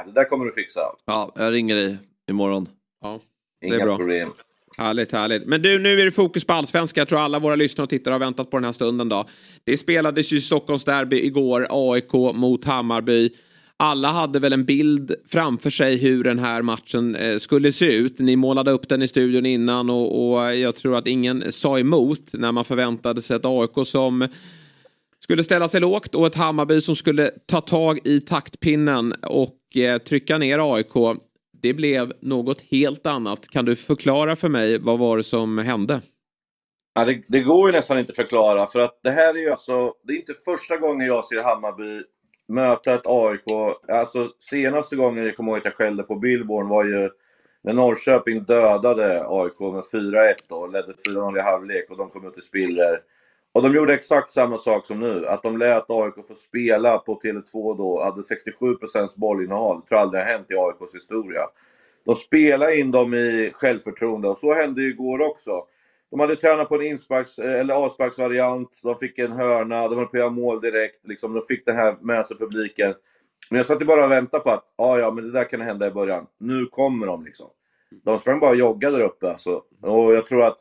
Speaker 9: det där kommer du fixa.
Speaker 2: Ja, jag ringer dig imorgon.
Speaker 1: Ja,
Speaker 9: Inga
Speaker 1: det är bra.
Speaker 9: problem.
Speaker 1: Härligt, härligt. Men du, nu är det fokus på allsvenskan. Jag tror alla våra lyssnare och tittare har väntat på den här stunden. Då. Det spelades ju Stockholms derby igår, AIK mot Hammarby. Alla hade väl en bild framför sig hur den här matchen eh, skulle se ut. Ni målade upp den i studion innan och, och jag tror att ingen sa emot när man förväntade sig ett AIK som skulle ställa sig lågt och ett Hammarby som skulle ta tag i taktpinnen och eh, trycka ner AIK. Det blev något helt annat. Kan du förklara för mig vad var det som hände?
Speaker 9: Ja, det, det går ju nästan inte att förklara, för att det här är ju alltså, det är inte första gången jag ser Hammarby möta ett AIK. Alltså senaste gången jag kommer ihåg att jag skällde på Billborn var ju när Norrköping dödade AIK med 4-1 och ledde 4-0 i halvlek och de kom ut i spiller. Och de gjorde exakt samma sak som nu, att de lät AIK få spela på Tele2 då, hade 67% bollinnehav. Det tror jag aldrig har hänt i AIKs historia. De spelade in dem i självförtroende och så hände ju igår också. De hade tränat på en insparks, eh, eller avsparksvariant, de fick en hörna, de höll på att göra mål direkt. Liksom, de fick den här med sig publiken. Men jag satt ju bara och väntade på att, ja ja, men det där kan hända i början. Nu kommer de liksom. De sprang bara och joggade där uppe alltså. Och jag tror att,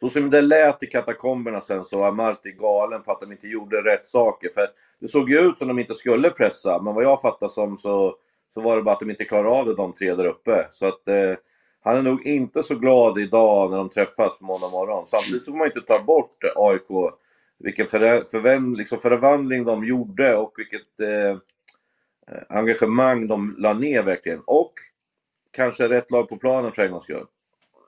Speaker 9: så som det lät i katakomberna sen så var Marti galen på att de inte gjorde rätt saker. För det såg ju ut som de inte skulle pressa, men vad jag fattar som så, så var det bara att de inte klarade av det de tre där uppe. Så att eh, han är nog inte så glad idag när de träffas på måndag morgon. Samtidigt så får man inte ta bort AIK, vilken liksom förvandling de gjorde och vilket eh, engagemang de la ner verkligen. Och kanske rätt lag på planen för en gångs skull.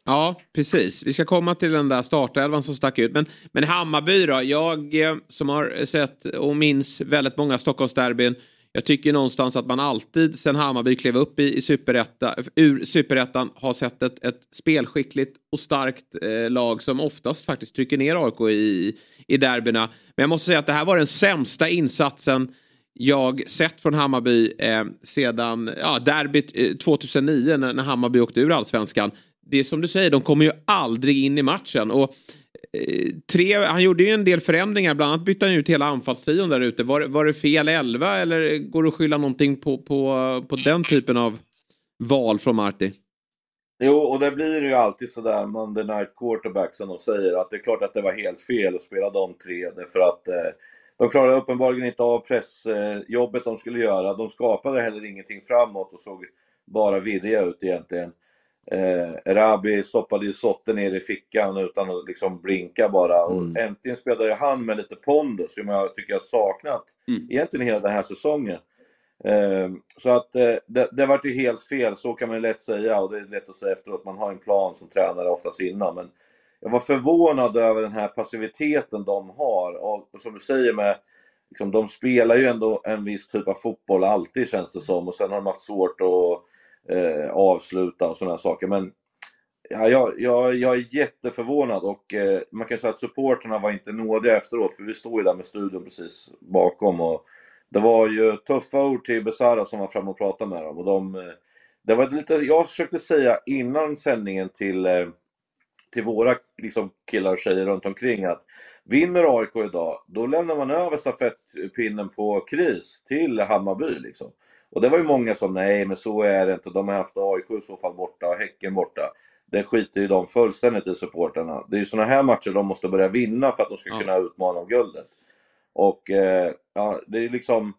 Speaker 1: Ja, precis. Vi ska komma till den där startelvan som stack ut. Men, men Hammarby då? Jag eh, som har sett och minns väldigt många Stockholmsderbyn. Jag tycker någonstans att man alltid sen Hammarby klev upp i, i superetta, ur superettan har sett ett, ett spelskickligt och starkt eh, lag som oftast faktiskt trycker ner AIK i, i derbyna. Men jag måste säga att det här var den sämsta insatsen jag sett från Hammarby eh, sedan ja, derbyt eh, 2009 när, när Hammarby åkte ur allsvenskan. Det är som du säger, de kommer ju aldrig in i matchen. Och, Eh, tre, han gjorde ju en del förändringar, bland annat bytte han ut hela anfallstrion där ute. Var, var det fel elva eller går det att skylla någonting på, på, på den typen av val från Marti?
Speaker 9: Jo, och det blir ju alltid sådär Monday Night Quarterback som de säger, att det är klart att det var helt fel att spela de tre, därför att eh, de klarade uppenbarligen inte av pressjobbet eh, de skulle göra. De skapade heller ingenting framåt och såg bara virriga ut egentligen. Eh, Rabi stoppade ju Sotte ner i fickan utan att liksom blinka bara. Och äntligen spelade ju han med lite pondus som jag tycker jag saknat egentligen hela den här säsongen. Eh, så att eh, det, det vart ju helt fel, så kan man lätt säga och det är lätt att säga efteråt. Man har en plan som tränare oftast innan. Men jag var förvånad över den här passiviteten de har. Och, och som du säger med, liksom, de spelar ju ändå en viss typ av fotboll alltid känns det som. Och sen har de haft svårt att eh, avsluta och sådana saker. Men ja, jag, jag, jag är jätteförvånad och eh, man kan säga att supporterna var inte nådiga efteråt. För vi stod ju där med studion precis bakom. Och det var ju tuffa ord till Besara som var fram och pratade med dem. Och de, eh, det var lite, jag försökte säga innan sändningen till eh, till våra liksom, killar och tjejer runt omkring att vinner AIK idag, då lämnar man över stafettpinnen på kris till Hammarby. Liksom. Och det var ju många som, nej men så är det inte, de har haft AIK i så fall borta och Häcken borta. Det skiter ju de fullständigt i supporterna. Det är ju sådana här matcher de måste börja vinna för att de ska
Speaker 1: Ja.
Speaker 9: kunna utmana om guldet. Och eh, ja, det är liksom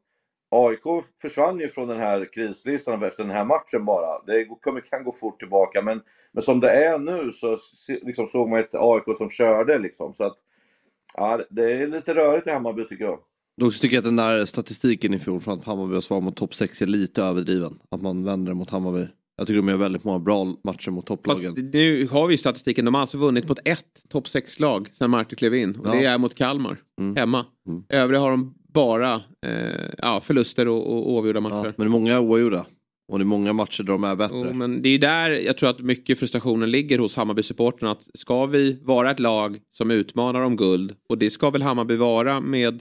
Speaker 9: AIK försvann ju från den här krislistan efter den här matchen bara. Det kommer, kan gå fort tillbaka, men, men som det är nu så liksom, såg man ett AIK som körde liksom. Så att, ja, det är lite rörigt i Hammarby tycker jag.
Speaker 2: Dock så tycker jag att den där statistiken i fjol från att Hammarby var svag mot topp 6 är lite överdriven. Att man vänder mot Hammarby. Jag tycker de gör väldigt många bra matcher mot topplagen.
Speaker 1: Fast nu har vi ju statistiken. De har alltså vunnit mot ett topp 6-lag sen Marti klev in. Och
Speaker 2: Ja.
Speaker 1: det är mot Kalmar.
Speaker 2: Mm.
Speaker 1: Hemma.
Speaker 2: Mm.
Speaker 1: Övriga har de bara eh, ja, förluster och, och oavgjorda matcher.
Speaker 2: Ja, men det är många oavgjorda. Och det är många matcher där de är bättre.
Speaker 1: Jo, men det är ju där jag tror att mycket frustrationen ligger hos Hammarby-supporterna. Att ska vi vara ett lag som utmanar om guld och det ska väl Hammarby vara med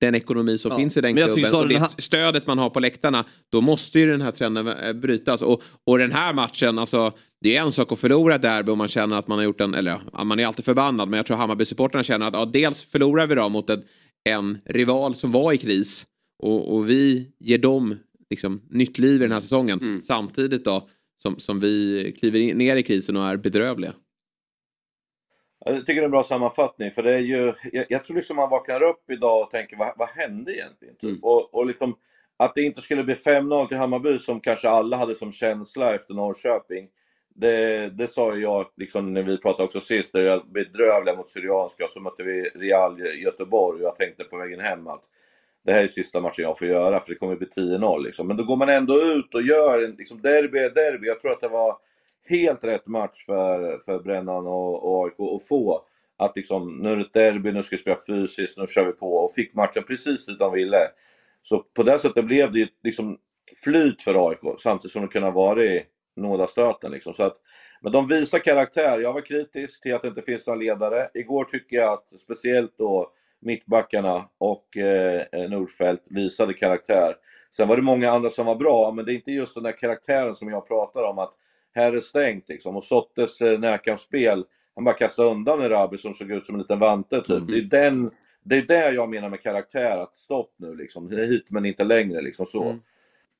Speaker 1: den ekonomi som
Speaker 2: Ja,
Speaker 1: finns i den
Speaker 2: men
Speaker 1: klubben och det stödet man har på läktarna. Då måste ju den här trenden eh, brytas. Och, och den här matchen, alltså det är en sak att förlora ett derby om man känner att man har gjort en, eller ja, man är alltid förbannad men jag tror Hammarby-supporterna känner att ja, dels förlorar vi då mot en, en rival som var i kris och, och vi ger dem liksom, nytt liv i den här säsongen. Samtidigt då som, som vi kliver in, ner i krisen och är bedrövliga.
Speaker 9: Jag tycker det är en bra sammanfattning, för det är ju, jag, jag tror liksom man vaknar upp idag och tänker vad, vad hände egentligen? Typ? Och, och liksom att det inte skulle bli 5-0 till Hammarby som kanske alla hade som känsla efter Norrköping. Det, det sa ju jag liksom när vi pratade också sist, där jag bedrövliga mot Syrianska och så mötte vi Real Göteborg och jag tänkte på vägen hem att det här är sista matchen jag får göra för det kommer bli 10-0 liksom. Men då går man ändå ut och gör liksom, derby är derby. Jag tror att det var helt rätt match för, för Brännan och, och AIK att få. Att liksom, nu är det ett derby, nu ska vi spela fysiskt, nu kör vi på. Och fick matchen precis dit de ville. Så på det sättet blev det ju liksom flyt för AIK samtidigt som det kunde ha varit nådastöten. Liksom. Så att, men de visar karaktär. Jag var kritisk till att det inte finns några ledare. Igår tycker jag att speciellt då mittbackarna och eh, Nordfeldt visade karaktär. Sen var det många andra som var bra, men det är inte just den där karaktären som jag pratar om. att här är stängt liksom. Och Sottes eh, närkampsspel, han bara kastade undan en Rabi som såg ut som en liten vante typ. Det är den, det är det jag menar med karaktär, att stopp nu liksom. Det är hit men inte längre liksom så.
Speaker 1: Mm.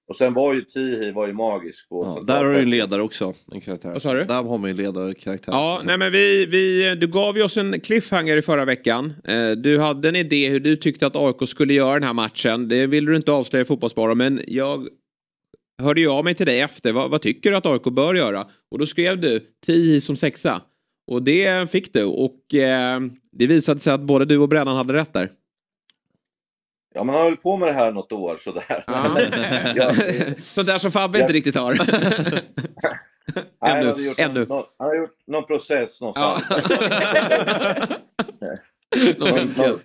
Speaker 9: Och sen var ju Tihi var ju magisk på
Speaker 2: Ja, där har du en ledare också. En karaktär.
Speaker 1: Vad sa du?
Speaker 2: Där har man ju en ledarkaraktär.
Speaker 1: Ja, nej men vi, vi, du gav ju oss en cliffhanger i förra veckan. Eh, Du hade en idé hur du tyckte att AIK skulle göra den här matchen. Det ville du inte avslöja i Fotbollsbara, men jag hörde ju av mig till dig efter. Vad, vad tycker du att AIK bör göra? Och då skrev du 10 som sexa. Och det fick du. Och eh, det visade sig att både du och Brännan hade rätt där.
Speaker 9: Ja, man har hållit på med det här något år sådär.
Speaker 1: Ja. Sånt där som Fabbe inte riktigt har.
Speaker 9: Nej, han
Speaker 1: Ännu,
Speaker 9: gjort
Speaker 1: ännu.
Speaker 9: Någon, han har gjort någon process någonstans.
Speaker 1: Någon
Speaker 9: någon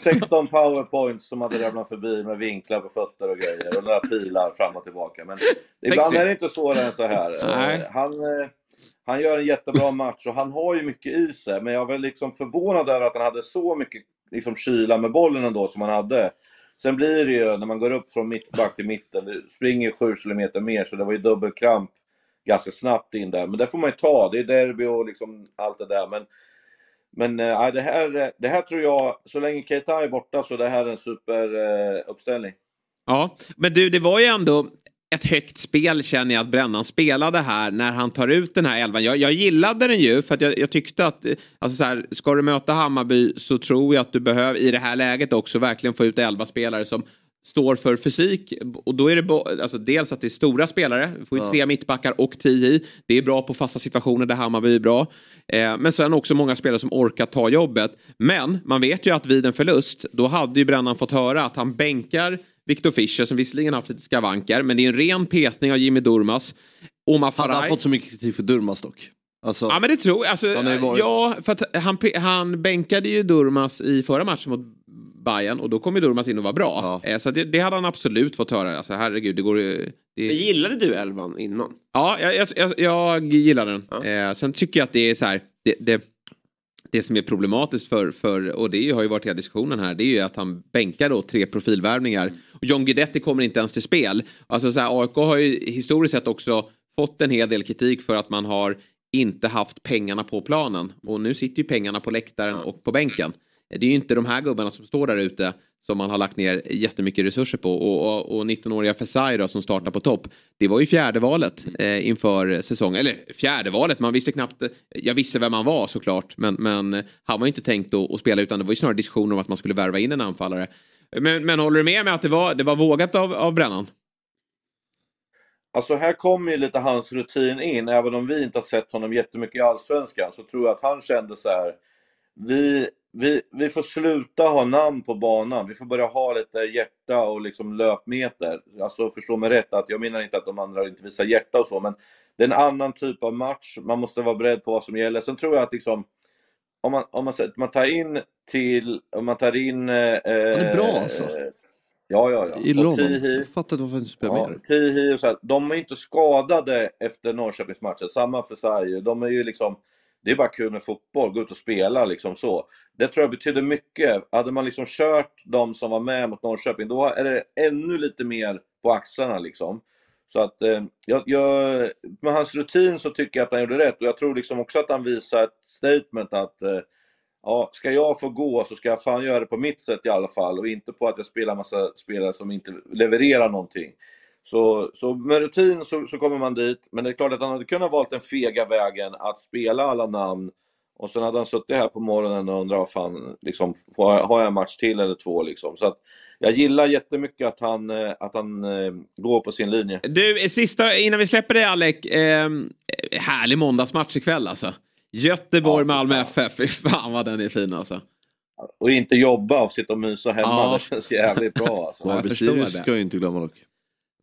Speaker 9: 16 powerpoints som hade ramlat förbi med vinklar på fötter och grejer och några pilar fram och tillbaka. Men ibland
Speaker 1: 60.
Speaker 9: är det inte svårare än så här. Eh, Han, eh, han gör en jättebra match och han har ju mycket i sig. Men jag var liksom förvånad över att han hade så mycket liksom, kyla med bollen ändå som han hade. Sen blir det ju, när man går upp från mittback till mitten, det springer 7 kilometer mer så det var ju dubbelkramp ganska snabbt in där. Men det får man ju ta, det är derby och liksom allt det där. Men, men äh, det, här, eh, det här tror jag, så länge Keita är borta så det här är en superuppställning. Eh, äh.
Speaker 1: Ja, men du, det var ju ändå ett högt spel känner jag att Brännan spelade här när han tar ut den här elvan. Jag, jag gillade den ju för att jag, jag tyckte att alltså så här, ska du möta Hammarby så tror jag att du behöver i det här läget också verkligen få ut elva spelare som står för fysik. Och då är det alltså dels att det är stora spelare, vi får ju
Speaker 2: Ja.
Speaker 1: tre mittbackar och tio i. Det är bra på fasta situationer där Hammarby är bra. Eh, men sen också många spelare som orkar ta jobbet. Men man vet ju att vid en förlust, då hade ju Brännan fått höra att han bänkar Victor Fischer som visserligen haft lite skavanker, men det är en ren petning av Jimmy Durmas. Omar
Speaker 2: Hade han
Speaker 1: Faraj.
Speaker 2: fått så mycket kritik för Durmaz dock? Alltså,
Speaker 1: Ja men det tror jag. Alltså,
Speaker 2: varit-
Speaker 1: Ja, för att han, han bänkade ju Durmas i förra matchen mot Bayern och då kom ju Durmas in och var bra. Eh, Så det, det hade han absolut fått höra. Alltså herregud, det går. Det...
Speaker 3: Men gillade du elvan innan?
Speaker 1: Ja, jag, jag, jag, gillar den. Eh, sen tycker jag att det är så här, det, det, det som är problematiskt för, för och det har ju varit hela diskussionen här, det är ju att han bänkar då tre profilvärvningar. Och John Guidetti kommer inte ens till spel. Alltså så här, AIK har ju historiskt sett också fått en hel del kritik för att man har inte haft pengarna på planen. Och nu sitter ju pengarna på läktaren och på bänken. Det är ju inte de här gubbarna som står där ute som man har lagt ner jättemycket resurser på. Och, och, och 19-åriga Fesai då som startar på topp. Det var ju fjärde valet eh, inför säsongen. Eller fjärde valet, man visste knappt. Jag visste vem han var såklart. Men, men han var ju inte tänkt att, att spela utan det var ju snarare diskussioner om att man skulle värva in en anfallare. Men, men håller du med mig att det var, det var vågat av, av Brännan?
Speaker 9: Alltså här kommer ju lite hans rutin in, även om vi inte har sett honom jättemycket i Allsvenskan så tror jag att han kände så här. Vi, vi, vi får sluta ha namn på banan, vi får börja ha lite hjärta och liksom löpmeter. Alltså förstå mig rätt, att jag menar inte att de andra inte visar hjärta och så, men det är en annan typ av match, man måste vara beredd på vad som gäller. Sen tror jag att liksom om man, om man, man tar in till, om man tar in... Eh,
Speaker 2: är bra, alltså.
Speaker 9: Ja, ja, ja.
Speaker 2: I London.
Speaker 9: Tihi-
Speaker 2: Jag fattar inte varför inte spelar
Speaker 9: Ja,
Speaker 2: mer.
Speaker 9: Tihi och så här, de är inte skadade efter Norrköpingsmatchen. Samma för Sarri. De är ju liksom, det är bara kul med fotboll, gå ut och spela liksom så. Det tror jag betyder mycket. Hade man liksom kört de som var med mot Norrköping, då är det ännu lite mer på axlarna liksom. Så att eh, jag, jag, med hans rutin så tycker jag att han gjorde rätt och jag tror liksom också att han visar ett statement att eh, ja, ska jag få gå så ska jag fan göra det på mitt sätt i alla fall och inte på att jag spelar massa spelare som inte levererar någonting. Så, så med rutin så, så kommer man dit, men det är klart att han hade kunnat valt den fega vägen att spela alla namn och sen hade han suttit här på morgonen och undrat vad fan, liksom, har jag- en match till eller två liksom. Så att jag gillar jättemycket att han, eh, att han eh, går på sin linje.
Speaker 1: Du, sista innan vi släpper dig Alec. Eh, härlig måndagsmatch ikväll alltså. Göteborg-Malmö FF. Fy fan vad den är fin alltså.
Speaker 9: Och inte jobba och sitta och mysa hemma,
Speaker 1: Ja.
Speaker 9: det känns jävligt bra alltså.
Speaker 1: jag förstår det.
Speaker 2: ska jag inte glömma dock.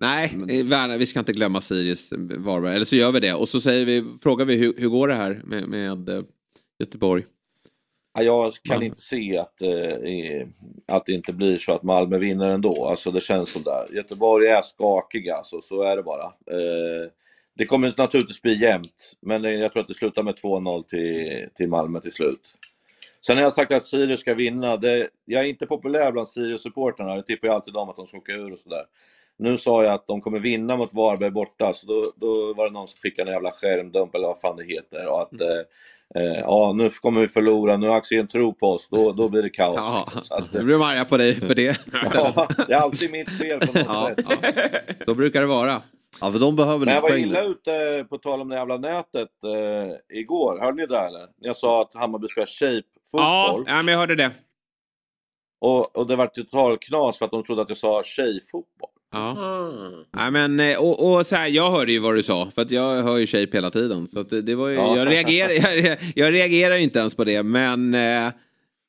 Speaker 1: Nej, eh, Werner, vi ska inte glömma Sirius eh, Varberg. Eller så gör vi det. Och så säger vi, frågar vi hur, hur går det här med, med eh, Göteborg?
Speaker 9: Ja, Jag kan
Speaker 1: Malmö.
Speaker 9: inte se att, eh, att det inte blir så att Malmö vinner ändå. Alltså det känns som där. Göteborg är skakiga, alltså, så är det bara. Eh, det kommer naturligtvis bli jämnt, men eh, jag tror att det slutar med 2-0 till, till Malmö till slut. Sen har jag sagt att Sirius ska vinna. Det, jag är inte populär bland Sirius-supportrarna. Jag tippar ju alltid dem att de ska åka ur och sådär. Nu sa jag att de kommer vinna mot Varberg borta, så då, då var det någon som skickade en jävla skärmdump eller vad fan det heter. Och att, eh, eh, ja, nu kommer vi förlora, nu har Axén tro på oss, då, då blir det kaos.
Speaker 1: Ja,
Speaker 9: liksom. att,
Speaker 1: nu blir de arga på dig för det.
Speaker 9: ja, det är alltid mitt fel på något
Speaker 1: Ja,
Speaker 9: sätt.
Speaker 1: ja. Så brukar det vara.
Speaker 2: Ja, för de behöver
Speaker 9: Men jag var
Speaker 2: poäng
Speaker 9: illa ute, på tal om det jävla nätet, eh, igår. Hörde ni det eller? När jag sa att Hammarby spelar shape
Speaker 1: Ja,
Speaker 9: fotboll.
Speaker 1: ja, men jag hörde det.
Speaker 9: Och, och det var total knas för att de trodde att jag sa tjejfotboll.
Speaker 1: Ja. Nej, men, eh, och, och så här, jag hörde ju vad du sa, för att jag hör ju shape hela tiden. Så det, det var ju,
Speaker 9: Ja.
Speaker 1: jag, reagerar, jag, jag reagerar ju inte ens på det, men eh,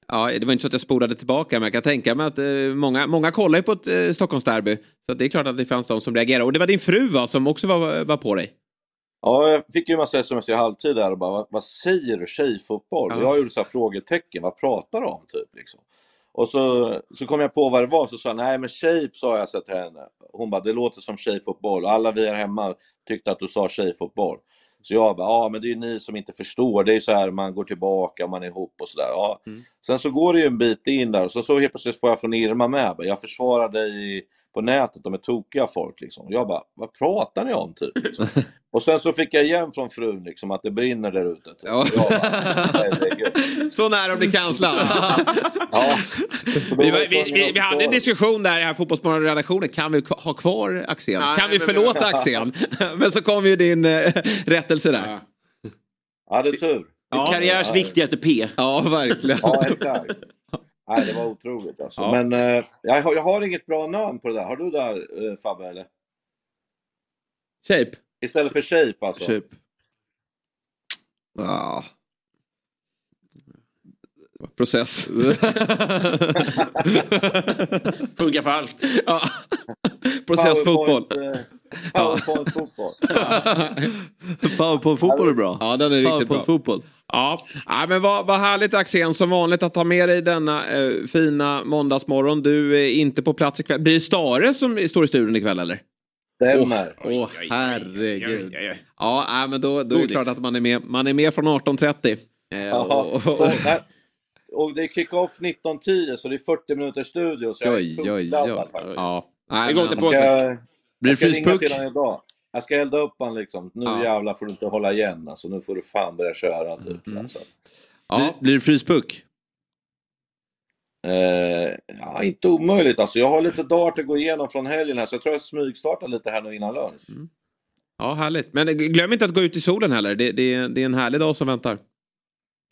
Speaker 1: ja, det var inte så att jag spolade tillbaka, men jag kan tänka mig att eh, många, många kollar ju på ett eh, Stockholmsderby. Så det är klart att det fanns de som reagerade. Och det var din fru va, som också var, var på dig?
Speaker 9: Ja, jag fick ju en massa sms i halvtid där och bara, vad, vad säger du tjejfotboll?
Speaker 1: Ja.
Speaker 9: Jag gjorde så här frågetecken, vad pratar du om typ? Liksom. Och så, så kom jag på vad det var, så sa jag, nej men shape sa jag så till henne. Hon bara, det låter som tjejfotboll. Alla vi här hemma tyckte att du sa tjejfotboll. Så jag bara, ja men det är ju ni som inte förstår. Det är ju så här man går tillbaka, man är ihop och sådär. Ja. Sen så går det ju en bit in där och så, så helt plötsligt får jag från Irma med. Jag försvarar dig i- på nätet, de är tokiga folk liksom. Jag bara, vad pratar ni om typ? Liksom. Och sen så fick jag igen från frun liksom att det brinner där ute. Typ.
Speaker 1: Ja. Så nära att bli kanslad.
Speaker 9: Ja.
Speaker 1: Vi, var- vi, vi, vi hade en diskussion där i här fotbollsmorgon-redaktionen. Kan vi ha kvar Axén?
Speaker 3: Ja,
Speaker 1: kan vi förlåta Axén? Men så kom ju din eh, rättelse där.
Speaker 9: Jag hade tur.
Speaker 1: Ja.
Speaker 10: Karriärs
Speaker 9: Ja.
Speaker 10: viktigaste P.
Speaker 1: Ja, verkligen.
Speaker 9: Ja, exakt. Nej, det var otroligt alltså.
Speaker 1: Ja.
Speaker 9: Men eh, jag, har, jag har inget bra namn på det där. Har du där eh, Fabbe eller?
Speaker 1: Shape.
Speaker 9: Istället för shape alltså?
Speaker 2: Shape. Ja.
Speaker 1: Process.
Speaker 10: Funkar för allt.
Speaker 1: ja. Processfotboll.
Speaker 9: PowerPoint, eh, PowerPoint-fotboll.
Speaker 2: Powerpoint-fotboll är bra.
Speaker 1: Ja, den är riktigt bra.
Speaker 2: Powerpoint-fotboll.
Speaker 1: Ja, ja men vad, vad härligt Axén som vanligt att ha med dig denna eh, fina måndagsmorgon. Du är inte på plats ikväll. Blir det Stare som står i studion ikväll eller?
Speaker 9: Stämmer.
Speaker 1: Åh, herregud. Ja, nej, men då, då är det klart att man är med, man är med från 18.30. Eh, och-
Speaker 9: så, nej. och det är kick-off 19.10 så det är 40 minuters studio. Så jag är
Speaker 1: Oj, oj, oj. Ja. Nej,
Speaker 10: Det går inte på sig.
Speaker 9: ska,
Speaker 2: Blir det
Speaker 9: ska Jag ska elda upp han liksom. Nu
Speaker 1: Ja.
Speaker 9: jävlar får du inte hålla igen alltså. Nu får du fan börja köra typ.
Speaker 1: Mm.
Speaker 9: Så.
Speaker 1: Ja.
Speaker 2: Blir, blir det fryspuck?
Speaker 9: Eh, ja, inte omöjligt alltså. Jag har lite dart att gå igenom från helgen här så jag tror jag smygstartar lite här nu innan lunch.
Speaker 1: Mm. ja, härligt. Men glöm inte att gå ut i solen heller. Det, det, det är en härlig dag som väntar.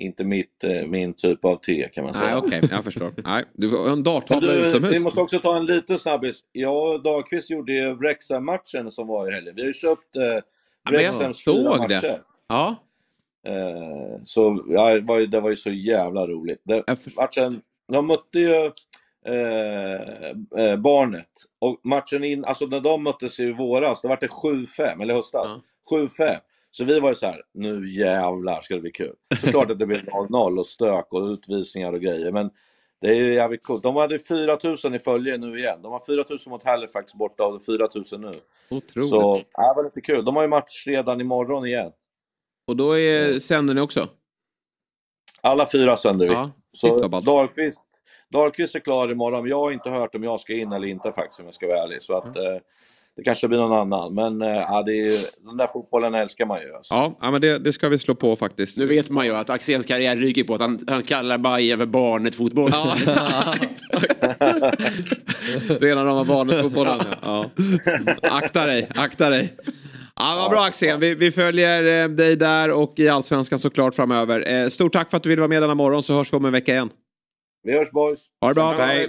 Speaker 9: Inte mitt, eh, min typ av te kan man säga.
Speaker 1: Nej, okej, jag förstår. Nej, du har en darttavla utomhus.
Speaker 9: vi måste också ta en liten snabbis. Jag och Dahlqvist gjorde ju Wrexham-matchen som var i helgen. Vi har ju köpt eh, Wrexhams fyra
Speaker 1: såg det.
Speaker 9: matcher.
Speaker 1: Ja,
Speaker 9: Eh, så ja, det, var ju, det var ju så jävla roligt. Det, matchen, de mötte ju eh, eh, Barnet. Och matchen in, alltså när de möttes i våras, då var det 7-5, eller höstas. 7-5. Så vi var ju så här, nu jävlar ska det bli kul. Såklart att det blev 0-0 och stök och utvisningar och grejer. Men Det är ju jävligt coolt. De hade 4000 i följe nu igen. De har 4000 mot Halifax borta och 4000 nu.
Speaker 1: Otroligt.
Speaker 9: Så, ja, det var lite kul. De har ju match redan imorgon igen.
Speaker 1: Och då är, sänder ni också?
Speaker 9: Alla fyra sänder vi.
Speaker 1: Ja,
Speaker 9: så. Dahlqvist, Dahlqvist är klar imorgon. Jag har inte hört om jag ska in eller inte faktiskt om jag ska vara ärlig. Så att, eh, det kanske blir någon annan. Men eh, ja, det är, den där fotbollen älskar man ju. Alltså.
Speaker 1: Ja, ja men det, det ska vi slå på faktiskt.
Speaker 3: Nu vet man ju att Axéns karriär ryker på att han, han kallar Bayern för barnet fotboll.
Speaker 1: Ja, Redan de var barnfotbollen. Ja. Akta dig, akta dig. Ja, vad bra Axel. Vi, vi följer eh, dig där och i Allsvenskan såklart framöver. Eh, stort tack för att du ville vara med denna morgon så hörs vi om en vecka igen.
Speaker 9: Vi hörs boys.
Speaker 1: Ha det bra. Hej.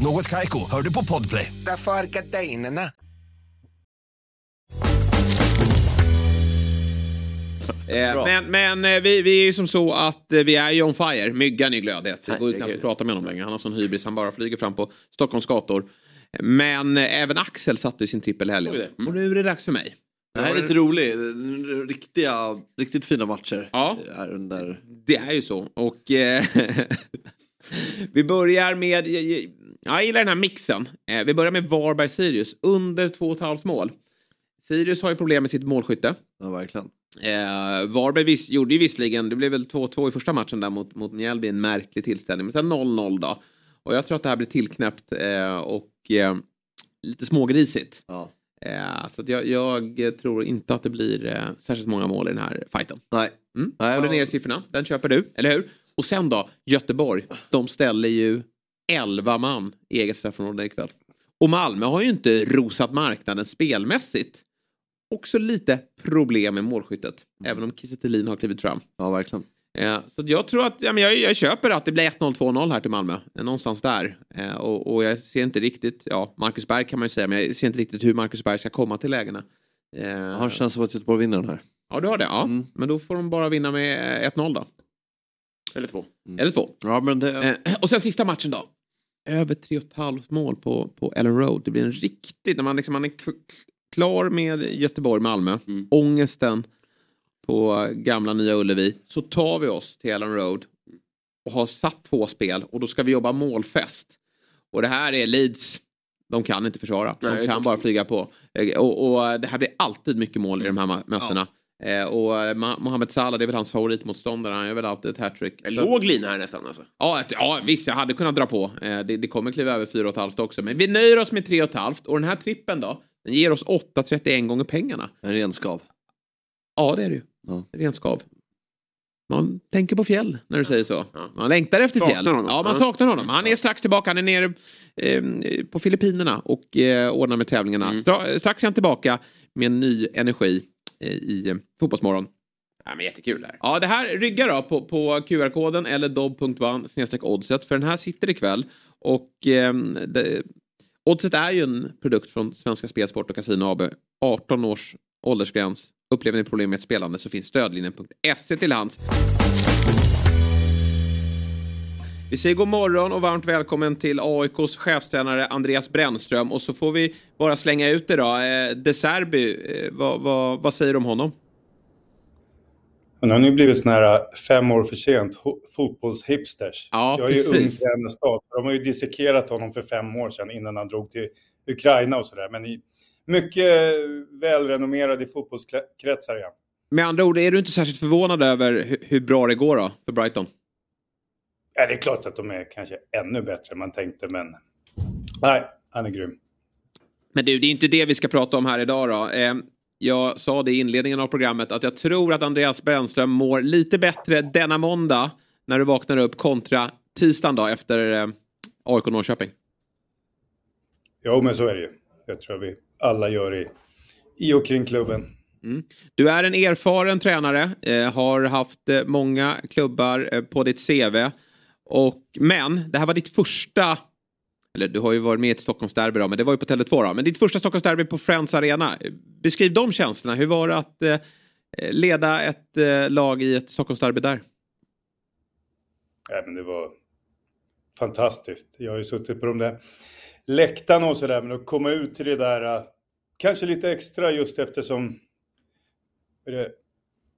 Speaker 11: Något Kaiko, hör du på Podplay.
Speaker 12: Därför är gardinerna.
Speaker 1: Eh, men men eh, vi, vi är ju som så att eh, vi är ju on fire. Myggan är glödhet. Det går ju knappt att prata med honom längre. Han har sån hybris. Han bara flyger fram på Stockholms gator. Men eh, även Axel satte sin trippel helgen. Och nu är det dags för mig.
Speaker 2: Det här är lite roligt. Riktiga, riktigt fina matcher.
Speaker 1: Ja.
Speaker 2: Är under...
Speaker 1: Det är ju så. Och eh, vi börjar med... ja, Jag gillar den här mixen. Eh, vi börjar med Varberg-Sirius. Under 2,5 mål. Sirius har ju problem med sitt målskytte.
Speaker 2: Ja, verkligen.
Speaker 1: Eh, Varberg vis, gjorde ju visserligen, det blev väl 2-2 i första matchen där mot, mot Mjällby, en märklig tillställning. Men sen 0-0 då. Och jag tror att det här blir tillknäppt eh, och eh, lite smågrisigt.
Speaker 2: Ja.
Speaker 1: Eh, så jag, jag tror inte att det blir eh, särskilt många mål i den här fighten.
Speaker 2: Nej.
Speaker 1: Mm.
Speaker 2: Nej,
Speaker 1: Håller ner siffrorna, den köper du, eller hur? Och sen då, Göteborg, de ställer ju 11 man i eget straffområde ikväll. Och Malmö har ju inte rosat marknaden spelmässigt. Också lite problem med målskyttet. Även om Kiese har klivit fram.
Speaker 2: Ja, verkligen.
Speaker 1: Eh, så jag tror att, ja, men jag, jag köper att det blir 1-0, 2-0 här till Malmö. Eh, Någonstans där. Eh, och, och jag ser inte riktigt, ja, Marcus Berg kan man ju säga, men jag ser inte riktigt hur Marcus Berg ska komma till lägena. Eh,
Speaker 2: Han känns som att Göteborg vinner den här.
Speaker 1: Ja, du har det. Ja.
Speaker 2: Mm.
Speaker 1: Men då får de bara vinna med eh, 1-0 då.
Speaker 3: Eller två.
Speaker 1: Eller två.
Speaker 2: Ja, men det...
Speaker 1: Eh, och sen sista matchen då. Över 3,5 mål på, på Ellen Road. Det blir en riktigt, när man, liksom, man är klar med Göteborg-Malmö,
Speaker 2: Mm.
Speaker 1: ångesten på gamla Nya Ullevi, så tar vi oss till Ellen Road och har satt två spel och då ska vi jobba målfest. Och det här är Leeds, de kan inte försvara.
Speaker 3: Nej,
Speaker 1: De
Speaker 3: det
Speaker 1: kan bara flyga på. Eh, Och, och det här blir alltid mycket mål i de här ma- mötena. Eh, och eh, Mohamed Salah, det är väl hans favoritmotståndare. Han gör väl alltid ett hattrick.
Speaker 3: En
Speaker 1: Så-
Speaker 3: låg lina här nästan alltså.
Speaker 1: Ja, ett- ja, visst, jag hade kunnat dra på. Eh, det, det kommer kliva över 4,5 också. Men vi nöjer oss med 3,5. Och den här trippen då, den ger oss 8,31 gånger pengarna.
Speaker 2: En ren skav.
Speaker 1: Ja, det är det ju.
Speaker 2: Ja.
Speaker 1: Ren skav. Man tänker på fjäll när du säger så. Man längtar efter fjäll. Ja, man saknar honom. Han är strax tillbaka. Han är nere eh, på Filippinerna och eh, ordnar med tävlingarna. Stra- strax är han tillbaka med en ny energi i eh, Fotbollsmorgon.
Speaker 3: Ja, men jättekul här.
Speaker 1: Ja, det här ryggar då på, på QR-koden eller dob.one oddset. För den här sitter ikväll. Och ehm, det, oddset är ju en produkt från Svenska Spelsport och Casino AB. 18 års åldersgräns. Upplever ni problem med ett spelande så finns stödlinjen.se till hands. Vi säger god morgon och varmt välkommen till AIKs chefstränare Andreas Brännström. Och så får vi bara slänga ut det då. Eh, De Serbi, eh, vad, vad, vad säger du om honom?
Speaker 13: Han har ju blivit sån här fem år för sent fotbollshipsters.
Speaker 1: Ja,
Speaker 13: jag är ju ung
Speaker 1: precis.
Speaker 13: tränarstab. De har ju dissekerat honom för fem år sedan innan han drog till Ukraina och sådär. Men i, mycket välrenommerad i fotbollskretsar igen.
Speaker 1: Med andra ord, är du inte särskilt förvånad över hur, hur bra det går då för Brighton?
Speaker 13: Ja, det är klart att de är kanske ännu bättre än man tänkte, men nej, han är grym.
Speaker 1: Men du, det är inte det vi ska prata om här idag då. Eh, jag sa det i inledningen av programmet att jag tror att Andreas Brännström mår lite bättre denna måndag när du vaknar upp kontra tisdagen då efter eh, AIK Norrköping.
Speaker 13: Jo, men så är det ju. Jag tror vi alla gör i, i och kring klubben.
Speaker 1: Mm. Du är en erfaren tränare, eh, har haft eh, många klubbar eh, på ditt CV och, men det här var ditt första, eller du har ju varit med i ett Stockholmsderby då, men det var ju på Tele2 då. Men ditt första Stockholmsderby på Friends Arena. Beskriv de känslorna. Hur var det att eh, leda ett eh, lag i ett Stockholmsderby där?
Speaker 13: Ja, men det var fantastiskt. Jag har ju suttit på de där läktarna och sådär, men att komma ut till det där, eh, kanske lite extra just eftersom det,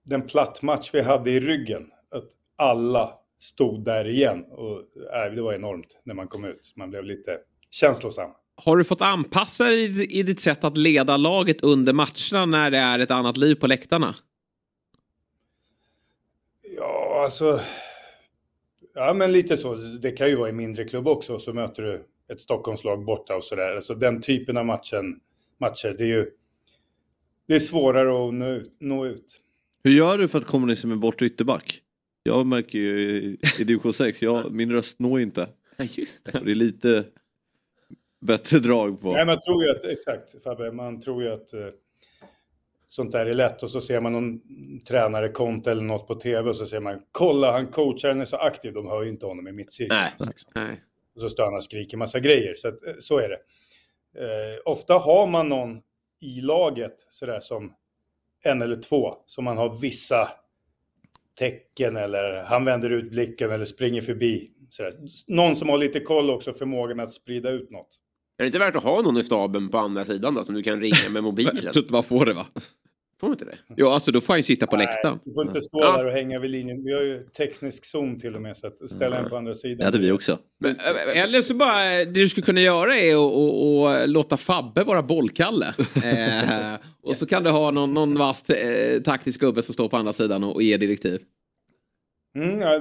Speaker 13: den plattmatch vi hade i ryggen, att alla stod där igen. Och, äh, det var enormt när man kom ut. Man blev lite känslosam.
Speaker 1: Har du fått anpassa dig i ditt sätt att leda laget under matcherna när det är ett annat liv på läktarna?
Speaker 13: Ja, alltså... Ja, men lite så. Det kan ju vara i mindre klubb också, så möter du ett Stockholmslag borta och sådär. Alltså den typen av matchen, matcher, det är ju... Det är svårare att nå ut. Nå ut.
Speaker 2: Hur gör du för att kommunicera med bortre ytterback? Jag märker ju i, i division 6, jag, min röst når inte.
Speaker 3: Ja, just det.
Speaker 2: det är lite bättre drag på.
Speaker 13: Nej, man tror ju att, exakt Fabbe, man tror ju att eh, sånt där är lätt och så ser man någon tränare, kont eller något på tv och så ser man kolla han coacharen är så aktiv, de hör ju inte honom i mittcirkeln.
Speaker 1: Nej.
Speaker 13: Liksom.
Speaker 1: Nej.
Speaker 13: Och så står han och skriker massa grejer, så, att, eh, så är det. Eh, ofta har man någon i laget sådär som en eller två, som man har vissa tecken eller han vänder ut blicken eller springer förbi. Sådär. Någon som har lite koll också, förmågan att sprida ut något.
Speaker 3: Är det inte värt att ha någon i staben på andra sidan då som du kan ringa med mobilen?
Speaker 1: Jag tror inte man får det va?
Speaker 3: Får man inte det?
Speaker 1: Jo, alltså då får han ju sitta på
Speaker 13: Nej,
Speaker 1: läktaren.
Speaker 13: Du får inte stå
Speaker 3: Ja.
Speaker 13: där och hänga vid linjen. Vi har ju teknisk zon till och med, så att ställa en på andra sidan.
Speaker 2: Det hade vi också.
Speaker 1: Men, eller så bara, det du skulle kunna göra är att att- att låta Fabbe vara bollkalle. eh, och så kan du ha någon, någon vass eh, taktisk gubbe som står på andra sidan och, och ger direktiv.
Speaker 13: Mm, ja,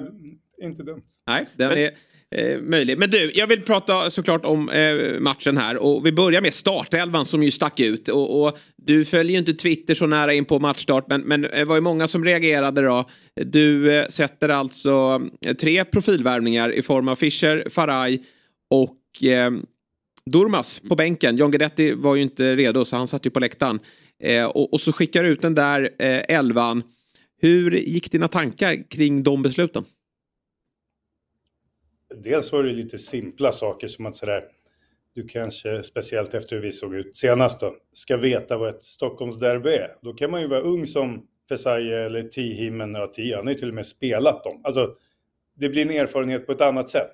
Speaker 13: inte dumt.
Speaker 1: Nej, den är eh, möjlig. Men du, jag vill prata såklart om eh, matchen här. Och vi börjar med startelvan som ju stack ut. Och, och du följer ju inte Twitter så nära in på matchstart. Men, men det var ju många som reagerade då. Du eh, sätter alltså eh, tre profilvärvningar i form av Fischer, Faraj och eh, Durmas på bänken. John Guidetti var ju inte redo så han satt ju på läktaren. Eh, och, och så skickar du ut den där eh, elvan. Hur gick dina tankar kring de besluten?
Speaker 13: Dels var det lite simpla saker som att sådär, du kanske, speciellt efter hur vi såg ut senast då, ska veta vad ett Stockholmsderby är. Då kan man ju vara ung som Fesaye eller Tihimen, ja, Tihi, han har ju till och med spelat dem. Alltså, det blir en erfarenhet på ett annat sätt.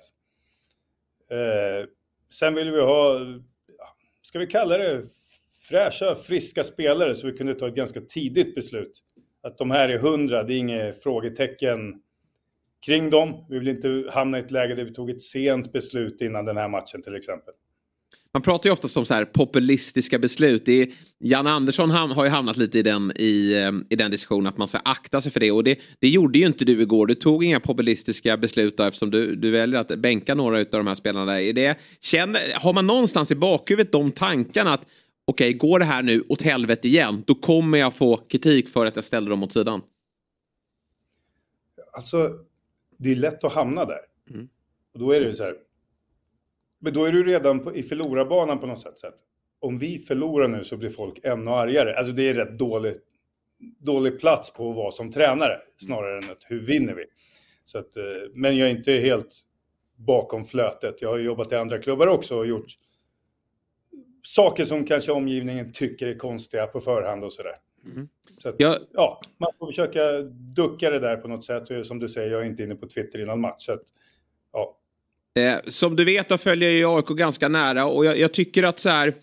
Speaker 13: Eh, sen vill vi ha, ska vi kalla det fräscha, friska spelare så vi kunde ta ett ganska tidigt beslut. Att de här är hundra, det är inget frågetecken kring dem. Vi vill inte hamna i ett läge där vi tog ett sent beslut innan den här matchen till exempel.
Speaker 1: Man pratar ju ofta om så här populistiska beslut. Det är, Jan Andersson ham- har ju hamnat lite i den, i, eh, i den diskussionen att man ska akta sig för det. Och det, det gjorde ju inte du igår. Du tog inga populistiska beslut då, eftersom du, du väljer att bänka några av de här spelarna. Där. Är det, känner, har man någonstans i bakhuvudet de tankarna att okej, går det här nu åt helvete igen, då kommer jag få kritik för att jag ställer dem åt sidan.
Speaker 13: Alltså, det är lätt att hamna där. Och då är det ju så här. Men då är du redan på, i förlorarbanan på något sätt, sätt. Om vi förlorar nu så blir folk ännu argare. Alltså det är rätt dålig, dålig plats på att vara som tränare. Snarare än att hur vinner vi? Så att, eh, men jag är inte helt bakom flötet. Jag har jobbat i andra klubbar också och gjort saker som kanske omgivningen tycker är konstiga på förhand och sådär. Så att, ja, man får försöka ducka det där på något sätt. Som du säger, jag är inte inne på Twitter innan match. Så att, ja.
Speaker 1: Eh, som du vet då följer jag AIK ganska nära och jag, jag tycker att så här.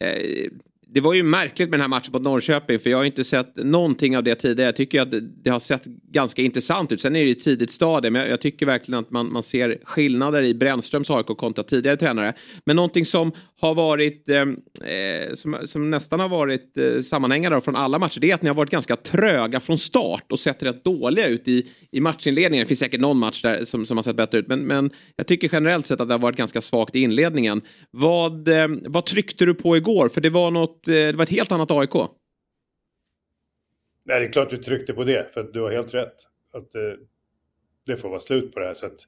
Speaker 1: Eh, det var ju märkligt med den här matchen mot Norrköping för jag har inte sett någonting av det tidigare. Jag tycker att det, har sett ganska intressant ut. Sen är det ju ett tidigt stadie men jag, jag tycker verkligen att man, man ser skillnader i Brännströms AIK kontra tidigare tränare. Men någonting som har varit ehm, eh, som, som nästan har varit eh, sammanhängande från alla matcher det är att ni har varit ganska tröga från start och sett rätt dåliga ut i, i matchinledningen. Det finns säkert någon match där som, som har sett bättre ut men, men jag tycker generellt sett att det har varit ganska svagt i inledningen. Vad, eh, vad tryckte du på igår? För det var, något, eh, det var ett helt annat AIK.
Speaker 13: Nej, det är klart du tryckte på det, för att du har helt rätt. Att det, det får vara slut på det här. Så att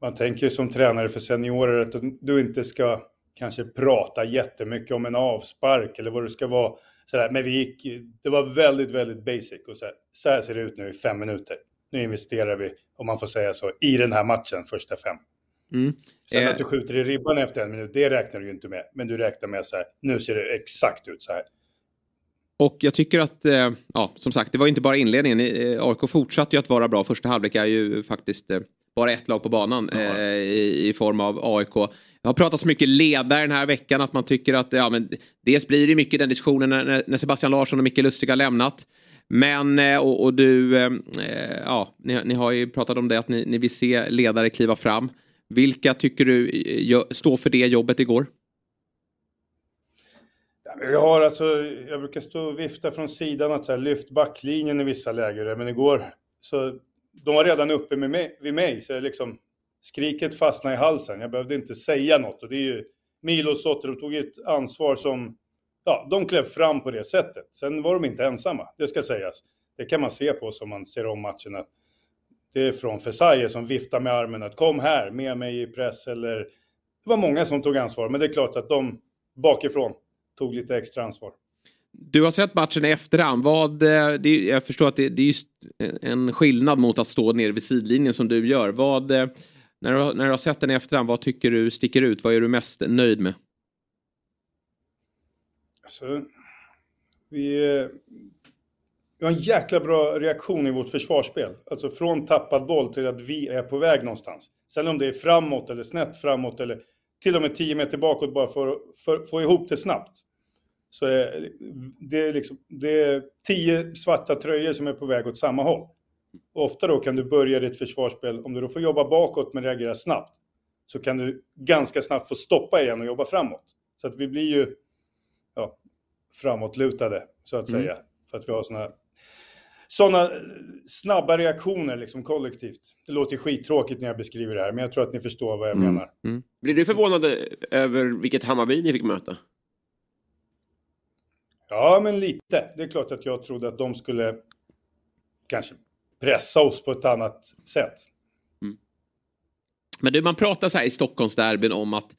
Speaker 13: man tänker som tränare för seniorer att du inte ska kanske prata jättemycket om en avspark eller vad det ska vara. Sådär. Men vi gick, det var väldigt, väldigt basic. Och så, här, så här ser det ut nu i fem minuter. nu investerar vi, om man får säga så, i den här matchen, första fem.
Speaker 1: Mm.
Speaker 13: Sen
Speaker 1: Eh,
Speaker 13: att du skjuter i ribban efter en minut, det räknar du ju inte med. Men du räknar med så här, nu ser det exakt ut så här.
Speaker 1: Och jag tycker att, eh, ja som sagt, det var ju inte bara inledningen. Eh, AIK fortsatte ju att vara bra. Första halvlek är ju faktiskt eh, bara ett lag på banan eh, i, i form av AIK. Det har pratats mycket ledare den här veckan att man tycker att, ja men dels blir det mycket den diskussionen när, när Sebastian Larsson och Micke Lustig har lämnat. Men, och, och du, ja, ni, ni har ju pratat om det att ni, ni vill se ledare kliva fram. Vilka tycker du eh, står för det jobbet igår?
Speaker 13: Jag, har alltså, jag brukar stå och vifta från sidan att så här, lyft backlinjen i vissa läger. Men igår, så de var redan uppe med mig, vid mig. Så jag liksom, skriket fastnade i halsen. Jag behövde inte säga något. Och det är ju Milos och de tog ett ansvar som, ja, de klev fram på det sättet. Sen var de inte ensamma, det ska sägas. Det kan man se på som man ser om matcherna. Det är från Fesaje som viftar med armen att kom här, med mig i press eller... Det var många som tog ansvar, men det är klart att de bakifrån tog lite extra ansvar.
Speaker 1: Du har sett matchen i efterhand. Vad, eh, det, jag förstår att det, det är en skillnad mot att stå nere vid sidlinjen som du gör. Vad, eh, när, du, när du har sett den i efterhand, vad tycker du sticker ut? Vad är du mest nöjd med?
Speaker 13: Alltså, vi, eh, vi har en jäkla bra reaktion i vårt försvarsspel. Alltså från tappad boll till att vi är på väg någonstans. Sen om det är framåt eller snett framåt eller till och med 10 meter bakåt bara för att få ihop det snabbt. Så är det, är liksom, det är tio svarta tröjor som är på väg åt samma håll. Och ofta då kan du börja ditt försvarsspel, om du då får jobba bakåt men reagera snabbt, så kan du ganska snabbt få stoppa igen och jobba framåt. Så att vi blir ju ja, framåtlutade, så att
Speaker 1: Mm.
Speaker 13: säga. För att vi har sådana såna snabba reaktioner liksom kollektivt. Det låter skittråkigt när jag beskriver det här, men jag tror att ni förstår vad jag
Speaker 1: Mm.
Speaker 13: menar.
Speaker 3: Blir du förvånad över vilket Hammarby ni fick möta?
Speaker 13: Ja, men lite. Det är klart att jag trodde att de skulle kanske pressa oss på ett annat sätt.
Speaker 1: Men du, man pratar så här i Stockholmsderbyn om att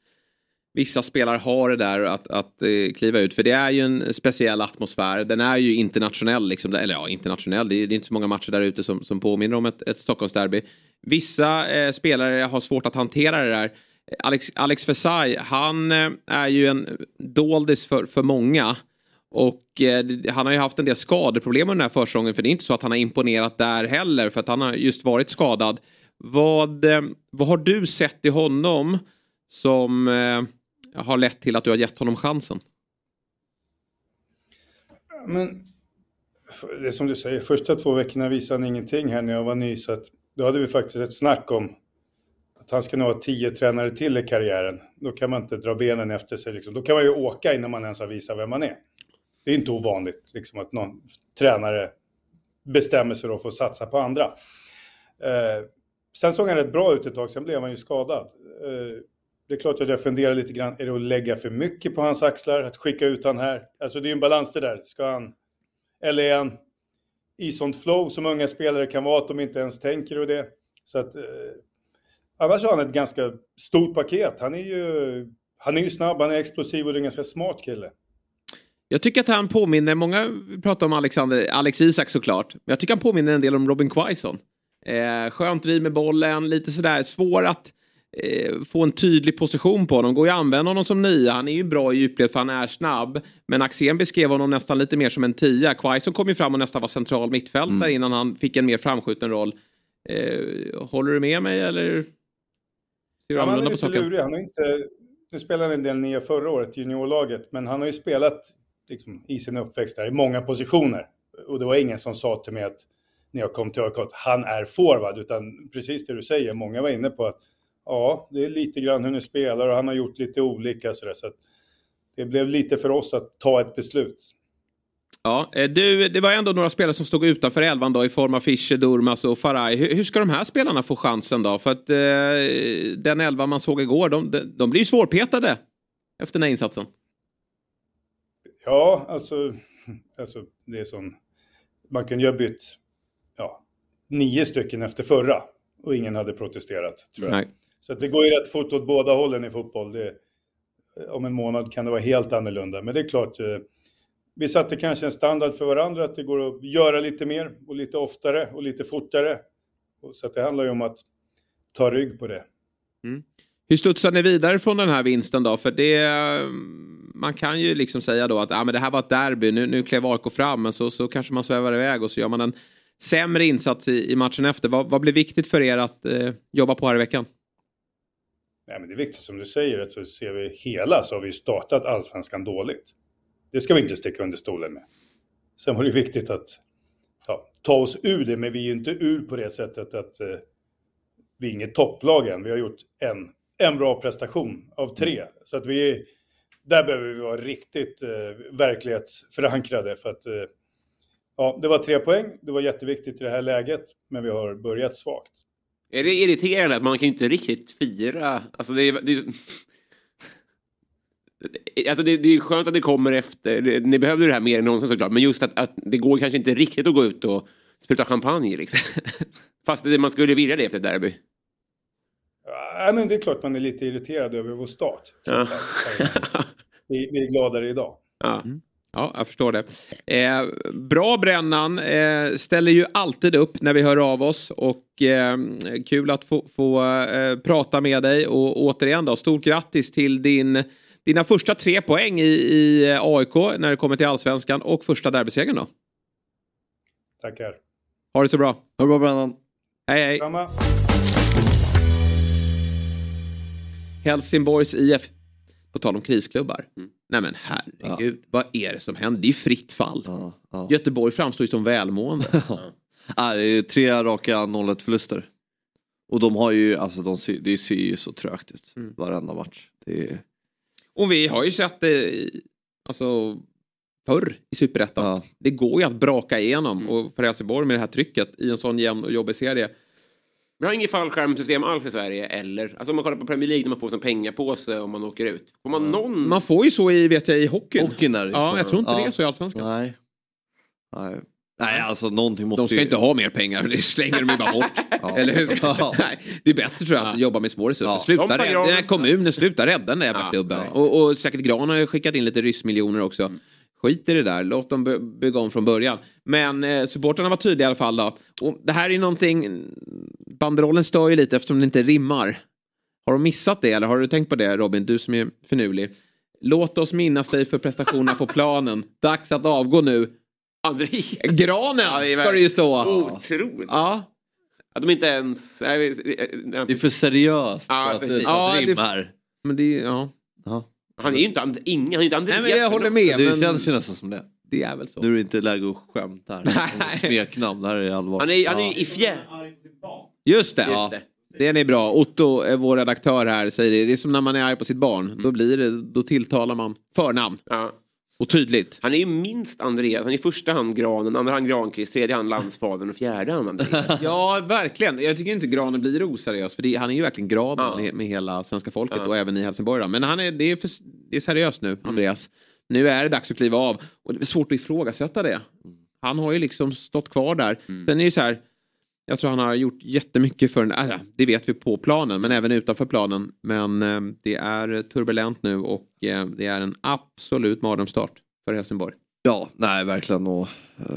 Speaker 1: vissa spelare har det där att, att eh, kliva ut. För det är ju en speciell atmosfär. Den är ju internationell. Liksom. Eller ja, internationell. Det är, det är inte så många matcher där ute som, som påminner om ett, ett Stockholmsderby. Vissa eh, spelare har svårt att hantera det där. Alex, Alex Fesai, han eh, är ju en doldis för, för många. Och eh, han har ju haft en del skadeproblem under den här försäsongen. För det är inte så att han har imponerat där heller. För att han har just varit skadad. Vad, eh, vad har du sett i honom som eh, har lett till att du har gett honom chansen?
Speaker 13: Men det är som du säger, första två veckorna visade han ingenting här när jag var ny. Så att, då hade vi faktiskt ett snack om att han ska nog ha tio tränare till i karriären. Då kan man inte dra benen efter sig. Liksom. Då kan man ju åka innan man ens har visat vem man är. Det är inte ovanligt liksom, att någon tränare bestämmer sig då för att satsa på andra. Eh, sen såg han rätt bra ut ett tag, sen blev han ju skadad. Eh, det är klart att jag funderar lite grann, är det att lägga för mycket på hans axlar? Att skicka ut han här? Alltså det är ju en balans det där. Ska han, eller är han i sånt flow som unga spelare kan vara, att de inte ens tänker och det. Så att, eh, annars har han ett ganska stort paket. Han är ju, han är ju snabb, han är explosiv och det är en ganska smart kille.
Speaker 1: Jag tycker att han påminner, många pratar om Alexander, Alex Isak såklart. Men jag tycker han påminner en del om Robin Quaison. Eh, skönt driv med bollen, lite sådär svår att eh, få en tydlig position på honom. Går ju att använda honom som nia, han är ju bra i djupled för han är snabb. Men Axén beskrev honom nästan lite mer som en tia. Quaison kom ju fram och nästan var central mittfältare innan han fick en mer framskjuten roll. Eh, håller du med mig eller? Ser
Speaker 13: han är lite lurig. Han har inte, nu spelade han en del nia förra året i juniorlaget, men han har ju spelat liksom, i sin uppväxt där i många positioner. Och det var ingen som sa till mig att när jag kom till att han är forward, utan precis det du säger, många var inne på att ja, det är lite grann hur ni spelar och han har gjort lite olika sådär, så att det blev lite för oss att ta ett beslut.
Speaker 1: Ja, eh, du, det var ändå några spelare som stod utanför elvan då i form av Fischer, Durmaz och Faraj. Hur, hur ska de här spelarna få chansen då? För att eh, den elva man såg igår, de, de, de blir ju svårpetade efter den här insatsen.
Speaker 13: Ja, alltså, alltså det är som, man kunde ju ha bytt ja, nio stycken efter förra och ingen hade protesterat, tror jag.
Speaker 1: Nej.
Speaker 13: Så att det går ju rätt fort åt båda hållen i fotboll. Det, om en månad kan det vara helt annorlunda. Men det är klart, eh, vi satte kanske en standard för varandra att det går att göra lite mer och lite oftare och lite fortare. Så att det handlar ju om att ta rygg på det. Mm.
Speaker 1: Hur studsar ni vidare från den här vinsten då? För det, mm, man kan ju liksom säga då att ah, men det här var ett derby, nu, nu klev AIK fram, men så, så kanske man svävar iväg och så gör man en sämre insats i, i matchen efter. Vad, vad blir viktigt för er att eh, jobba på här i veckan?
Speaker 13: Nej, men det är viktigt som du säger, att så ser vi hela så har vi startat allsvenskan dåligt. Det ska vi inte sticka under stolen med. Sen var det viktigt att ja, ta oss ur det, men vi är inte ur på det sättet att eh, vi är inget topplag än. Vi har gjort en, en bra prestation av tre. Så att vi är, där behöver vi vara riktigt eh, verklighetsförankrade för att eh, ja, det var tre poäng. Det var jätteviktigt i det här läget, men vi har börjat svagt.
Speaker 3: Är det irriterande att man kan inte riktigt fira? Alltså det är, det, alltså det, det är skönt att det kommer efter. Det- Ni behövde det här mer än någonsin såklart. Men just att, att det går kanske inte riktigt att gå ut och spruta champagne liksom. Fast det, man skulle vilja det efter ett derby.
Speaker 13: Ja, men det är klart man är lite irriterad över vår start.
Speaker 3: Ja.
Speaker 13: Vi, vi är gladare idag.
Speaker 3: Ja.
Speaker 1: Ja, jag förstår det. Eh, bra Brännan, eh, ställer ju alltid upp när vi hör av oss och eh, kul att få, få eh, prata med dig och återigen då, stort grattis till din, dina första tre poäng i, i AIK när det kommer till allsvenskan och första derbysegern då.
Speaker 13: Tackar.
Speaker 1: Ha det så bra.
Speaker 2: Ha det bra Brännan.
Speaker 1: Hej hej.
Speaker 13: Samma.
Speaker 1: Helsingborgs IF. På tal om krisklubbar. Nej men herregud, vad är det som händer? Det är fritt fall. Göteborg framstår ju som välmående.
Speaker 2: Ja, det är tre raka 0-1 förluster. Och de har ju, alltså de ser, det ser ju så trögt ut varenda match. Det är,
Speaker 1: Och vi har ju sett det alltså, förr i Superettan. Det går ju att braka igenom och för Helsingborg med det här trycket i en sån jämn och jobbig serie.
Speaker 3: Vi har inget fallskärmsystem alls i Sverige, eller? Alltså om man kollar på Premier League, där man får som pengapåse om man åker ut. Får man någon...
Speaker 1: Man får ju så i, vet jag, i hockeyn.
Speaker 2: Hockeyn är det ju
Speaker 1: Ja,
Speaker 2: så.
Speaker 1: jag tror inte
Speaker 2: Ja.
Speaker 1: det är så i Allsvenskan.
Speaker 2: nej. nej. Nej, alltså någonting måste
Speaker 1: De ska
Speaker 2: ju...
Speaker 1: inte ha mer pengar, det slänger de ju bara bort. Eller hur? Nej, det är bättre tror jag att jobba med små resurser.
Speaker 2: Ja.
Speaker 1: Sluta rädda, kommunen, sluta rädda den där jävla
Speaker 3: Ja,
Speaker 1: klubben. Och, och säkert Gran har ju skickat in lite ryssmiljoner också. Skit i det där, låt dem by- bygga om från början. Men eh, supportrarna var tydliga i alla fall då. Och det här är någonting, banderollen stör ju lite eftersom det inte rimmar. Har de missat det eller har du tänkt på det Robin, du som är finurlig? Låt oss minnas dig för prestationerna på planen. Dags att avgå nu.
Speaker 3: André.
Speaker 1: Granen
Speaker 3: Ja,
Speaker 1: ska det ju stå.
Speaker 3: Otroligt.
Speaker 1: Ja.
Speaker 3: Att de inte ens... Nej, vi- eh,
Speaker 2: Det är för seriöst
Speaker 3: Ja,
Speaker 2: för att det
Speaker 3: precis.
Speaker 1: Ja,
Speaker 2: ja,
Speaker 1: det-
Speaker 2: rimmar.
Speaker 1: Men det är ja.
Speaker 3: Han är ju inte, And- ingen, han är inte Andreas.
Speaker 1: Nej men jag håller med.
Speaker 2: Det
Speaker 1: men
Speaker 2: känns ju nästan som det.
Speaker 1: Det är väl så.
Speaker 2: Nu är det inte läge att skämta här. Smeknamn, det här är allvar.
Speaker 3: Han är, han är i fjär...
Speaker 1: Just det.
Speaker 3: Just
Speaker 1: ja.
Speaker 3: det.
Speaker 1: Den är bra. Otto, eh, vår redaktör här, säger det. Det är som när man är arg på sitt barn. Då, blir det, då tilltalar man förnamn.
Speaker 3: Ja.
Speaker 1: Och tydligt.
Speaker 3: Han är ju minst Andreas. Han är i första hand Granen, andra hand Granqvist, tredje hand Landsfadern och fjärde hand Andreas.
Speaker 1: Ja, verkligen. Jag tycker inte Granen blir oseriös. För det, han är ju verkligen graden
Speaker 3: Ja.
Speaker 1: med, hela svenska folket
Speaker 3: Ja.
Speaker 1: och även i Helsingborg. Då. Men han är, det, är för, det är seriöst nu, Andreas. Nu är det dags att kliva av. Och det är svårt att ifrågasätta det. Han har ju liksom stått kvar där. Sen är det ju så här. Jag tror han har gjort jättemycket för den. Äh, det vet vi på planen, men även utanför planen. Men eh, det är turbulent nu och eh, det är en absolut mardrömsstart för Helsingborg.
Speaker 2: Ja, nej verkligen. Och, eh,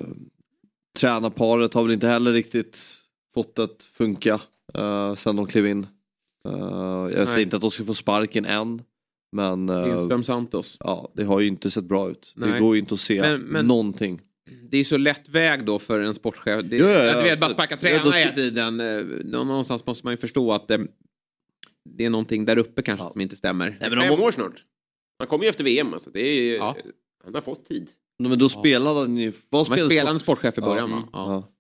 Speaker 2: tränarparet har väl inte heller riktigt fått det att funka eh, sen de klev in. Eh, jag säger
Speaker 1: Nej.
Speaker 2: inte att de ska få sparken än. Men eh,
Speaker 1: Lindström Santos.
Speaker 2: ja, det har ju inte sett bra ut. Det
Speaker 1: Nej.
Speaker 2: går ju inte att se
Speaker 1: Men- men-
Speaker 2: någonting.
Speaker 1: Det är så lätt väg då för en sportchef. Det,
Speaker 2: Ja, ja, ja.
Speaker 1: Du vet, bara sparka
Speaker 2: Ja,
Speaker 1: tränare
Speaker 2: ska-
Speaker 1: hela tiden. eh, Någonstans måste man ju förstå att eh, det är någonting där uppe kanske som inte stämmer.
Speaker 2: Nej, men
Speaker 3: Fem
Speaker 2: om,
Speaker 3: år snart. Han kommer ju efter VM alltså. Det är
Speaker 1: Ja.
Speaker 3: Han har fått tid.
Speaker 2: men då spelade han ju...
Speaker 1: Man
Speaker 2: spelade
Speaker 1: spelade sportchef i början.
Speaker 2: Ja,
Speaker 1: va? Ja.
Speaker 2: ja.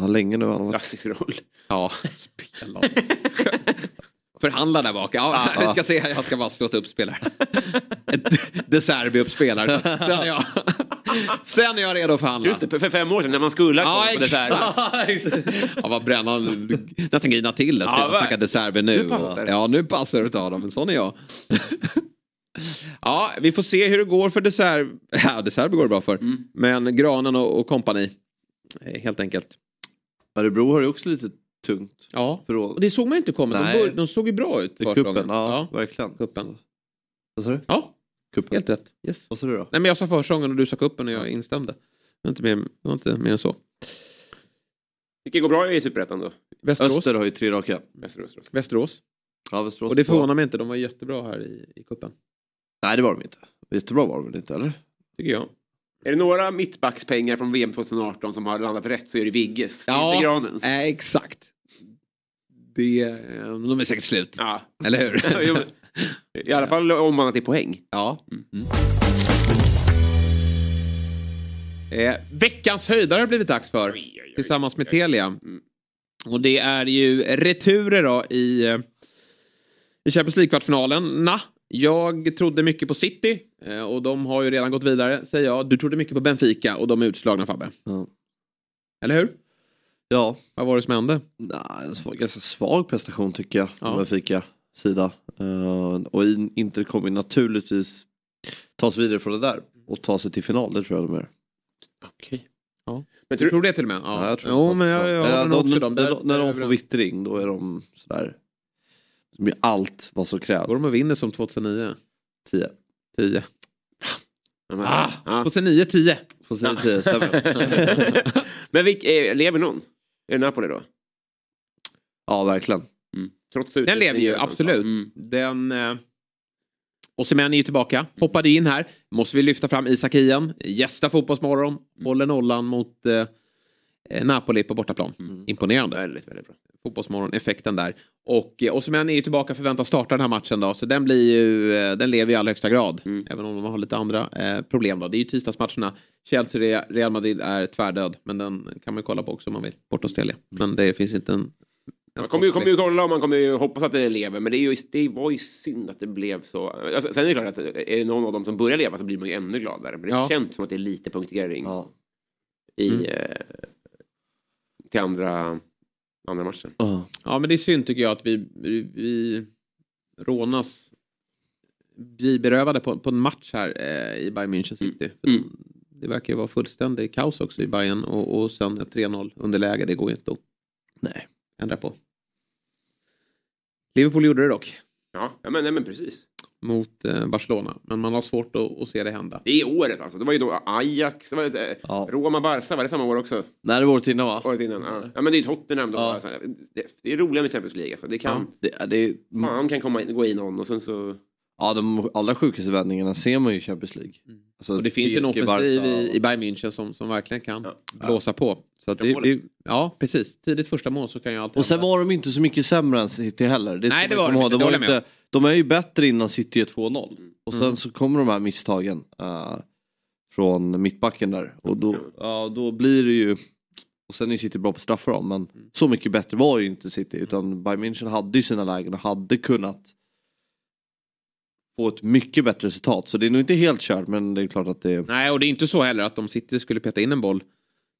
Speaker 2: Ja, länge nu. har Han varit...
Speaker 3: Klassisk roll.
Speaker 1: Ja, spela. Förhandla där bak. Ja, vi ska se här. Jag ska bara slå upp spelare. De Serbi upp spelare. Sen är jag, sen är jag redo att förhandla.
Speaker 3: Just det, för fem år sedan när man skulle ha
Speaker 1: Ja,
Speaker 3: kommit på dessert.
Speaker 1: Ja, vad brännan nästan grina till. Jag ska
Speaker 3: Ja,
Speaker 1: ja, snacka
Speaker 3: verkligen.
Speaker 1: De Serbi nu.
Speaker 3: Nu passar.
Speaker 1: Ja, nu passar det att ta dem. Men sån är jag. Ja, vi får se hur det går för De Serbi. Ja, De Serbi går det bra för.
Speaker 3: Mm.
Speaker 1: Men Granen och, och kompani. eh, Helt enkelt.
Speaker 2: Örebro har ju också lite tungt.
Speaker 1: Ja,
Speaker 2: För
Speaker 1: och det såg man inte komma. De, bör, de såg ju bra ut.
Speaker 2: Kuppen, ja, verkligen.
Speaker 1: kuppen.
Speaker 2: Vad sa du?
Speaker 1: Ja,
Speaker 2: Kuppen.
Speaker 1: helt rätt. Yes.
Speaker 2: Vad sa du då?
Speaker 1: Nej, men jag sa försången och du sa kuppen och jag instämde. Det var inte mer, det var inte mer än så.
Speaker 3: Vilka går bra i Superettan då?
Speaker 1: Västerås.
Speaker 2: Öster har ju tre raka.
Speaker 3: Västerås.
Speaker 1: Västerås.
Speaker 2: Ja, Västerås
Speaker 1: Och det förvånar mig inte, de var jättebra här i, i cupen.
Speaker 2: Nej det var de inte. Jättebra var de väl inte eller?
Speaker 1: Tycker jag.
Speaker 3: Är det några mittbackspengar från VM 2018 som har landat rätt så är det Vigges. Inte Granens.
Speaker 1: eh, exakt. Det, eh, de är säkert slut.
Speaker 3: Ja.
Speaker 1: Eller hur?
Speaker 3: I alla fall omvandlat till poäng.
Speaker 1: Ja. Mm. Eh, veckans höjdare har blivit dags för. Tillsammans med Telia. Och det är ju returer då i, eh, i Champions League-kvartsfinalen. Na, jag trodde mycket på City. Eh, och de har ju redan gått vidare, säger jag. Du trodde mycket på Benfica och de är utslagna Fabbe. Eller hur?
Speaker 2: Ja.
Speaker 1: Vad var det som hände?
Speaker 2: Nej, en svag, ganska svag prestation tycker jag.
Speaker 1: Ja.
Speaker 2: Ja. Benfica sida. Eh, och in- Inter kommer naturligtvis ta sig vidare från det där. Och ta sig till final, det tror jag de gör.
Speaker 3: Okej.
Speaker 1: Ja.
Speaker 3: Men
Speaker 1: tror, tror det till och med? Ja,
Speaker 2: Ja, jag tror
Speaker 1: jo,
Speaker 2: de-
Speaker 1: men jag, jag
Speaker 2: Ja, de-
Speaker 1: Där-
Speaker 2: de- när de får vittring då är de sådär. De gör allt vad som krävs.
Speaker 1: Går de och vinner som 2009?
Speaker 2: 10.
Speaker 1: 10.
Speaker 3: Ah,
Speaker 1: Ah, 2009, 10.
Speaker 2: 2010, stämmer.
Speaker 3: Men vilk, eh, lever någon? Är det Napoli då?
Speaker 2: Ja, verkligen.
Speaker 3: Trots
Speaker 1: Den lever ju, absolut.
Speaker 3: Mm.
Speaker 1: Den... Eh... Osimhen är ju tillbaka. Hoppade in här. Måste vi lyfta fram Isak Hien. Gästa Fotbollsmorgon. Håller nollan mot eh, Napoli på bortaplan. Imponerande.
Speaker 3: Väldigt, väldigt bra.
Speaker 1: Fotbollsmorgon-effekten där. Och eh, Osimhen är ju tillbaka förväntas starta den här matchen då. Så den blir ju, eh, den lever i allra högsta grad. Även om de har lite andra eh, problem då. Det är ju tisdagsmatcherna. Chelsea, Real Madrid är tvärdöd. Men den kan man ju kolla på också om man vill. Bort hos Telia. Men det finns inte en...
Speaker 3: Man kommer ju, kommer ju kolla och man kommer ju hoppas att det lever. Men det, är ju, det var ju synd att det blev så. Alltså, sen är det klart att är det någon av dem som börjar leva så blir man ju ännu gladare. Men det
Speaker 1: Ja.
Speaker 3: känns som att det är lite punktering i,
Speaker 1: Mm.
Speaker 3: eh, till andra, andra matchen.
Speaker 1: Ja, men det är synd tycker jag att vi, vi, rånas blir berövade på, på en match här eh, i Bayern München City. För de- Det verkar ju vara fullständig kaos också i Bayern och, och sen ett 3-0 underläge, det går ju inte att
Speaker 2: Nej.
Speaker 1: ändra på. Liverpool gjorde det dock
Speaker 3: Ja, ja men, nej, men precis.
Speaker 1: Mot eh, Barcelona, men man har svårt att, att se det hända.
Speaker 3: Det är året alltså. Det var ju då Ajax, det var ju, eh, Roma, Barca, var det samma år också?
Speaker 2: Nej, det var året innan va?
Speaker 3: Året innan, ja. ja men det är ju Tottenham då.
Speaker 2: Ja.
Speaker 3: Alltså, det, det är roligare med Champions League alltså. Det kan,
Speaker 2: Det, det,
Speaker 3: fan kan komma in, gå in någon och sen så...
Speaker 2: ja, de allra sjukaste vändningarna ser man ju i Champions League. Alltså,
Speaker 1: Och det finns ju en offensiv i, i Bayern München som, som verkligen kan blåsa på. Så att det, det, ja, precis. Tidigt första mål så kan ju allt
Speaker 2: Och sen var de inte så mycket sämre än City heller. Det
Speaker 1: Nej, det var de inte,
Speaker 2: de, var inte, de är ju bättre innan City är 2-0. Och sen
Speaker 1: Mm.
Speaker 2: så kommer de här misstagen eh, från mittbacken där. Och då, ja, då blir det ju... Och sen är City bra på straffar men
Speaker 1: Mm.
Speaker 2: så mycket bättre var ju inte City. Utan Bayern München hade ju sina lägen och hade kunnat få ett mycket bättre resultat. Så det är nog inte helt kört men det är klart att det...
Speaker 1: Nej, och det är inte så heller att om City skulle peta in en boll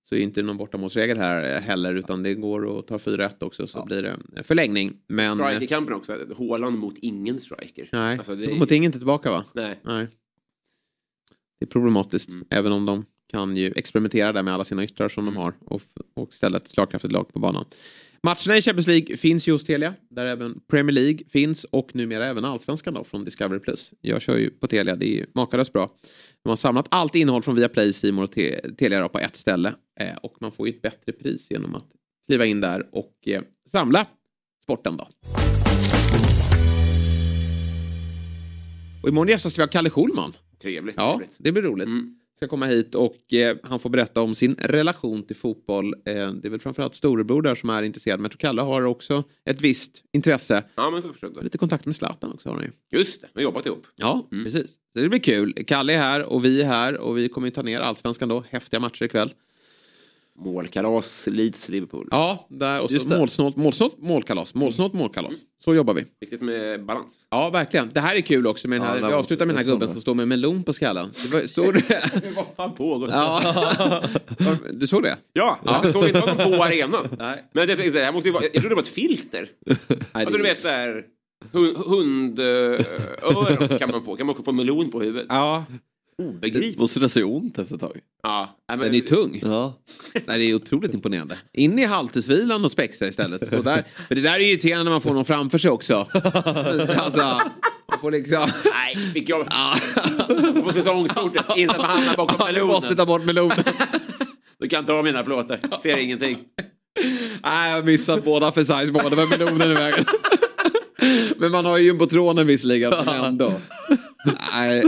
Speaker 1: så är det inte någon bortamålsregel här heller utan det går att ta 4-1 också så blir det förlängning. Men...
Speaker 3: Strikerkampen också. Håland mot ingen striker.
Speaker 1: Nej,
Speaker 3: Alltså, det är-
Speaker 1: mot ingen tillbaka va?
Speaker 3: Nej.
Speaker 1: Nej. Det är problematiskt, även om de kan ju experimentera där med alla sina yttrar som de har och, och ställa ett slagkraftigt lag på banan. Matcherna i Champions League finns ju hos Telia, där även Premier League finns och numera även Allsvenskan då från Discovery+. Jag kör ju på Telia, det är ju makalöst bra. De har samlat allt innehåll från Viaplay, More och Te- Telia då på ett ställe eh, och man får ju ett bättre pris genom att kliva in där och eh, samla sporten då. Och imorgon gästas vi av Kalle Schulman.
Speaker 3: Trevligt.
Speaker 1: Ja,
Speaker 3: trevligt.
Speaker 1: det blir roligt. Ska komma hit och eh, han får berätta om sin relation till fotboll. Eh, det är väl framförallt storebror där som är intresserad. Men jag tror Kalle har också ett visst intresse.
Speaker 3: Ja, men så förstår jag.
Speaker 1: Lite kontakt med Zlatan också har han ju.
Speaker 3: Just det, vi har jobbat ihop.
Speaker 1: Ja, precis. Så det blir kul. Kalle är här och vi är här och vi kommer ju ta ner allsvenskan då. Häftiga matcher ikväll.
Speaker 3: Målkalas, Leeds, Liverpool.
Speaker 1: Ja, där, och så målsnålt, målsnålt målkalas. Målsnålt målkalas. Så jobbar vi.
Speaker 3: Viktigt med balans.
Speaker 1: Ja, verkligen. Det här är kul också med den här.
Speaker 3: Ja,
Speaker 1: vi avslutar med den här gubben som står med melon på skallen. Det var, såg du det?
Speaker 3: Vad fan pågår?
Speaker 1: Ja. Du såg det?
Speaker 3: Ja, jag såg inte honom på arenan. Nej. Men det, det här måste ju vara, jag trodde det var ett filter. alltså du vet såhär, hundöron kan man få. Kan man få melon på huvudet?
Speaker 1: Ja.
Speaker 3: Obegripligt.
Speaker 2: Måste det se ont efter ett tag?
Speaker 3: Ja. men-
Speaker 1: Den är tung.
Speaker 2: Ja.
Speaker 1: Nej, det är otroligt imponerande. In i halvtidsvilan och spexa istället. Så där, för det där är irriterande när man får någon framför sig också. Alltså, man får liksom...
Speaker 3: Nej, fick jag... på säsongskortet. Insatt med handen bakom
Speaker 1: Ja, du
Speaker 3: melonen.
Speaker 1: måste ta bort melonen.
Speaker 3: Du kan ta mina plåtar. Ser ingenting.
Speaker 1: Nej, jag missade båda för size. Det var melonen i vägen. Men man har ju jumbotronen visserligen, men ändå. Nej,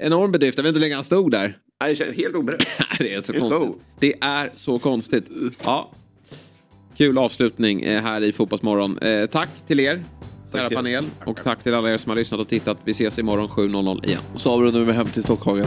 Speaker 1: enorm bedrift. Jag vet inte hur länge han stod där.
Speaker 3: Nej, det känns helt oberedd.
Speaker 1: det är så
Speaker 3: Helt
Speaker 1: konstigt.
Speaker 3: low.
Speaker 1: Det är så konstigt. Ja. Kul avslutning eh, här i Fotbollsmorgon. Eh, tack till er, kära
Speaker 14: Tack.
Speaker 1: panel. Och tack till alla er som har lyssnat och tittat. Vi ses imorgon 7.00 igen.
Speaker 14: Och så avrundar vi med Hem till Stockhagen.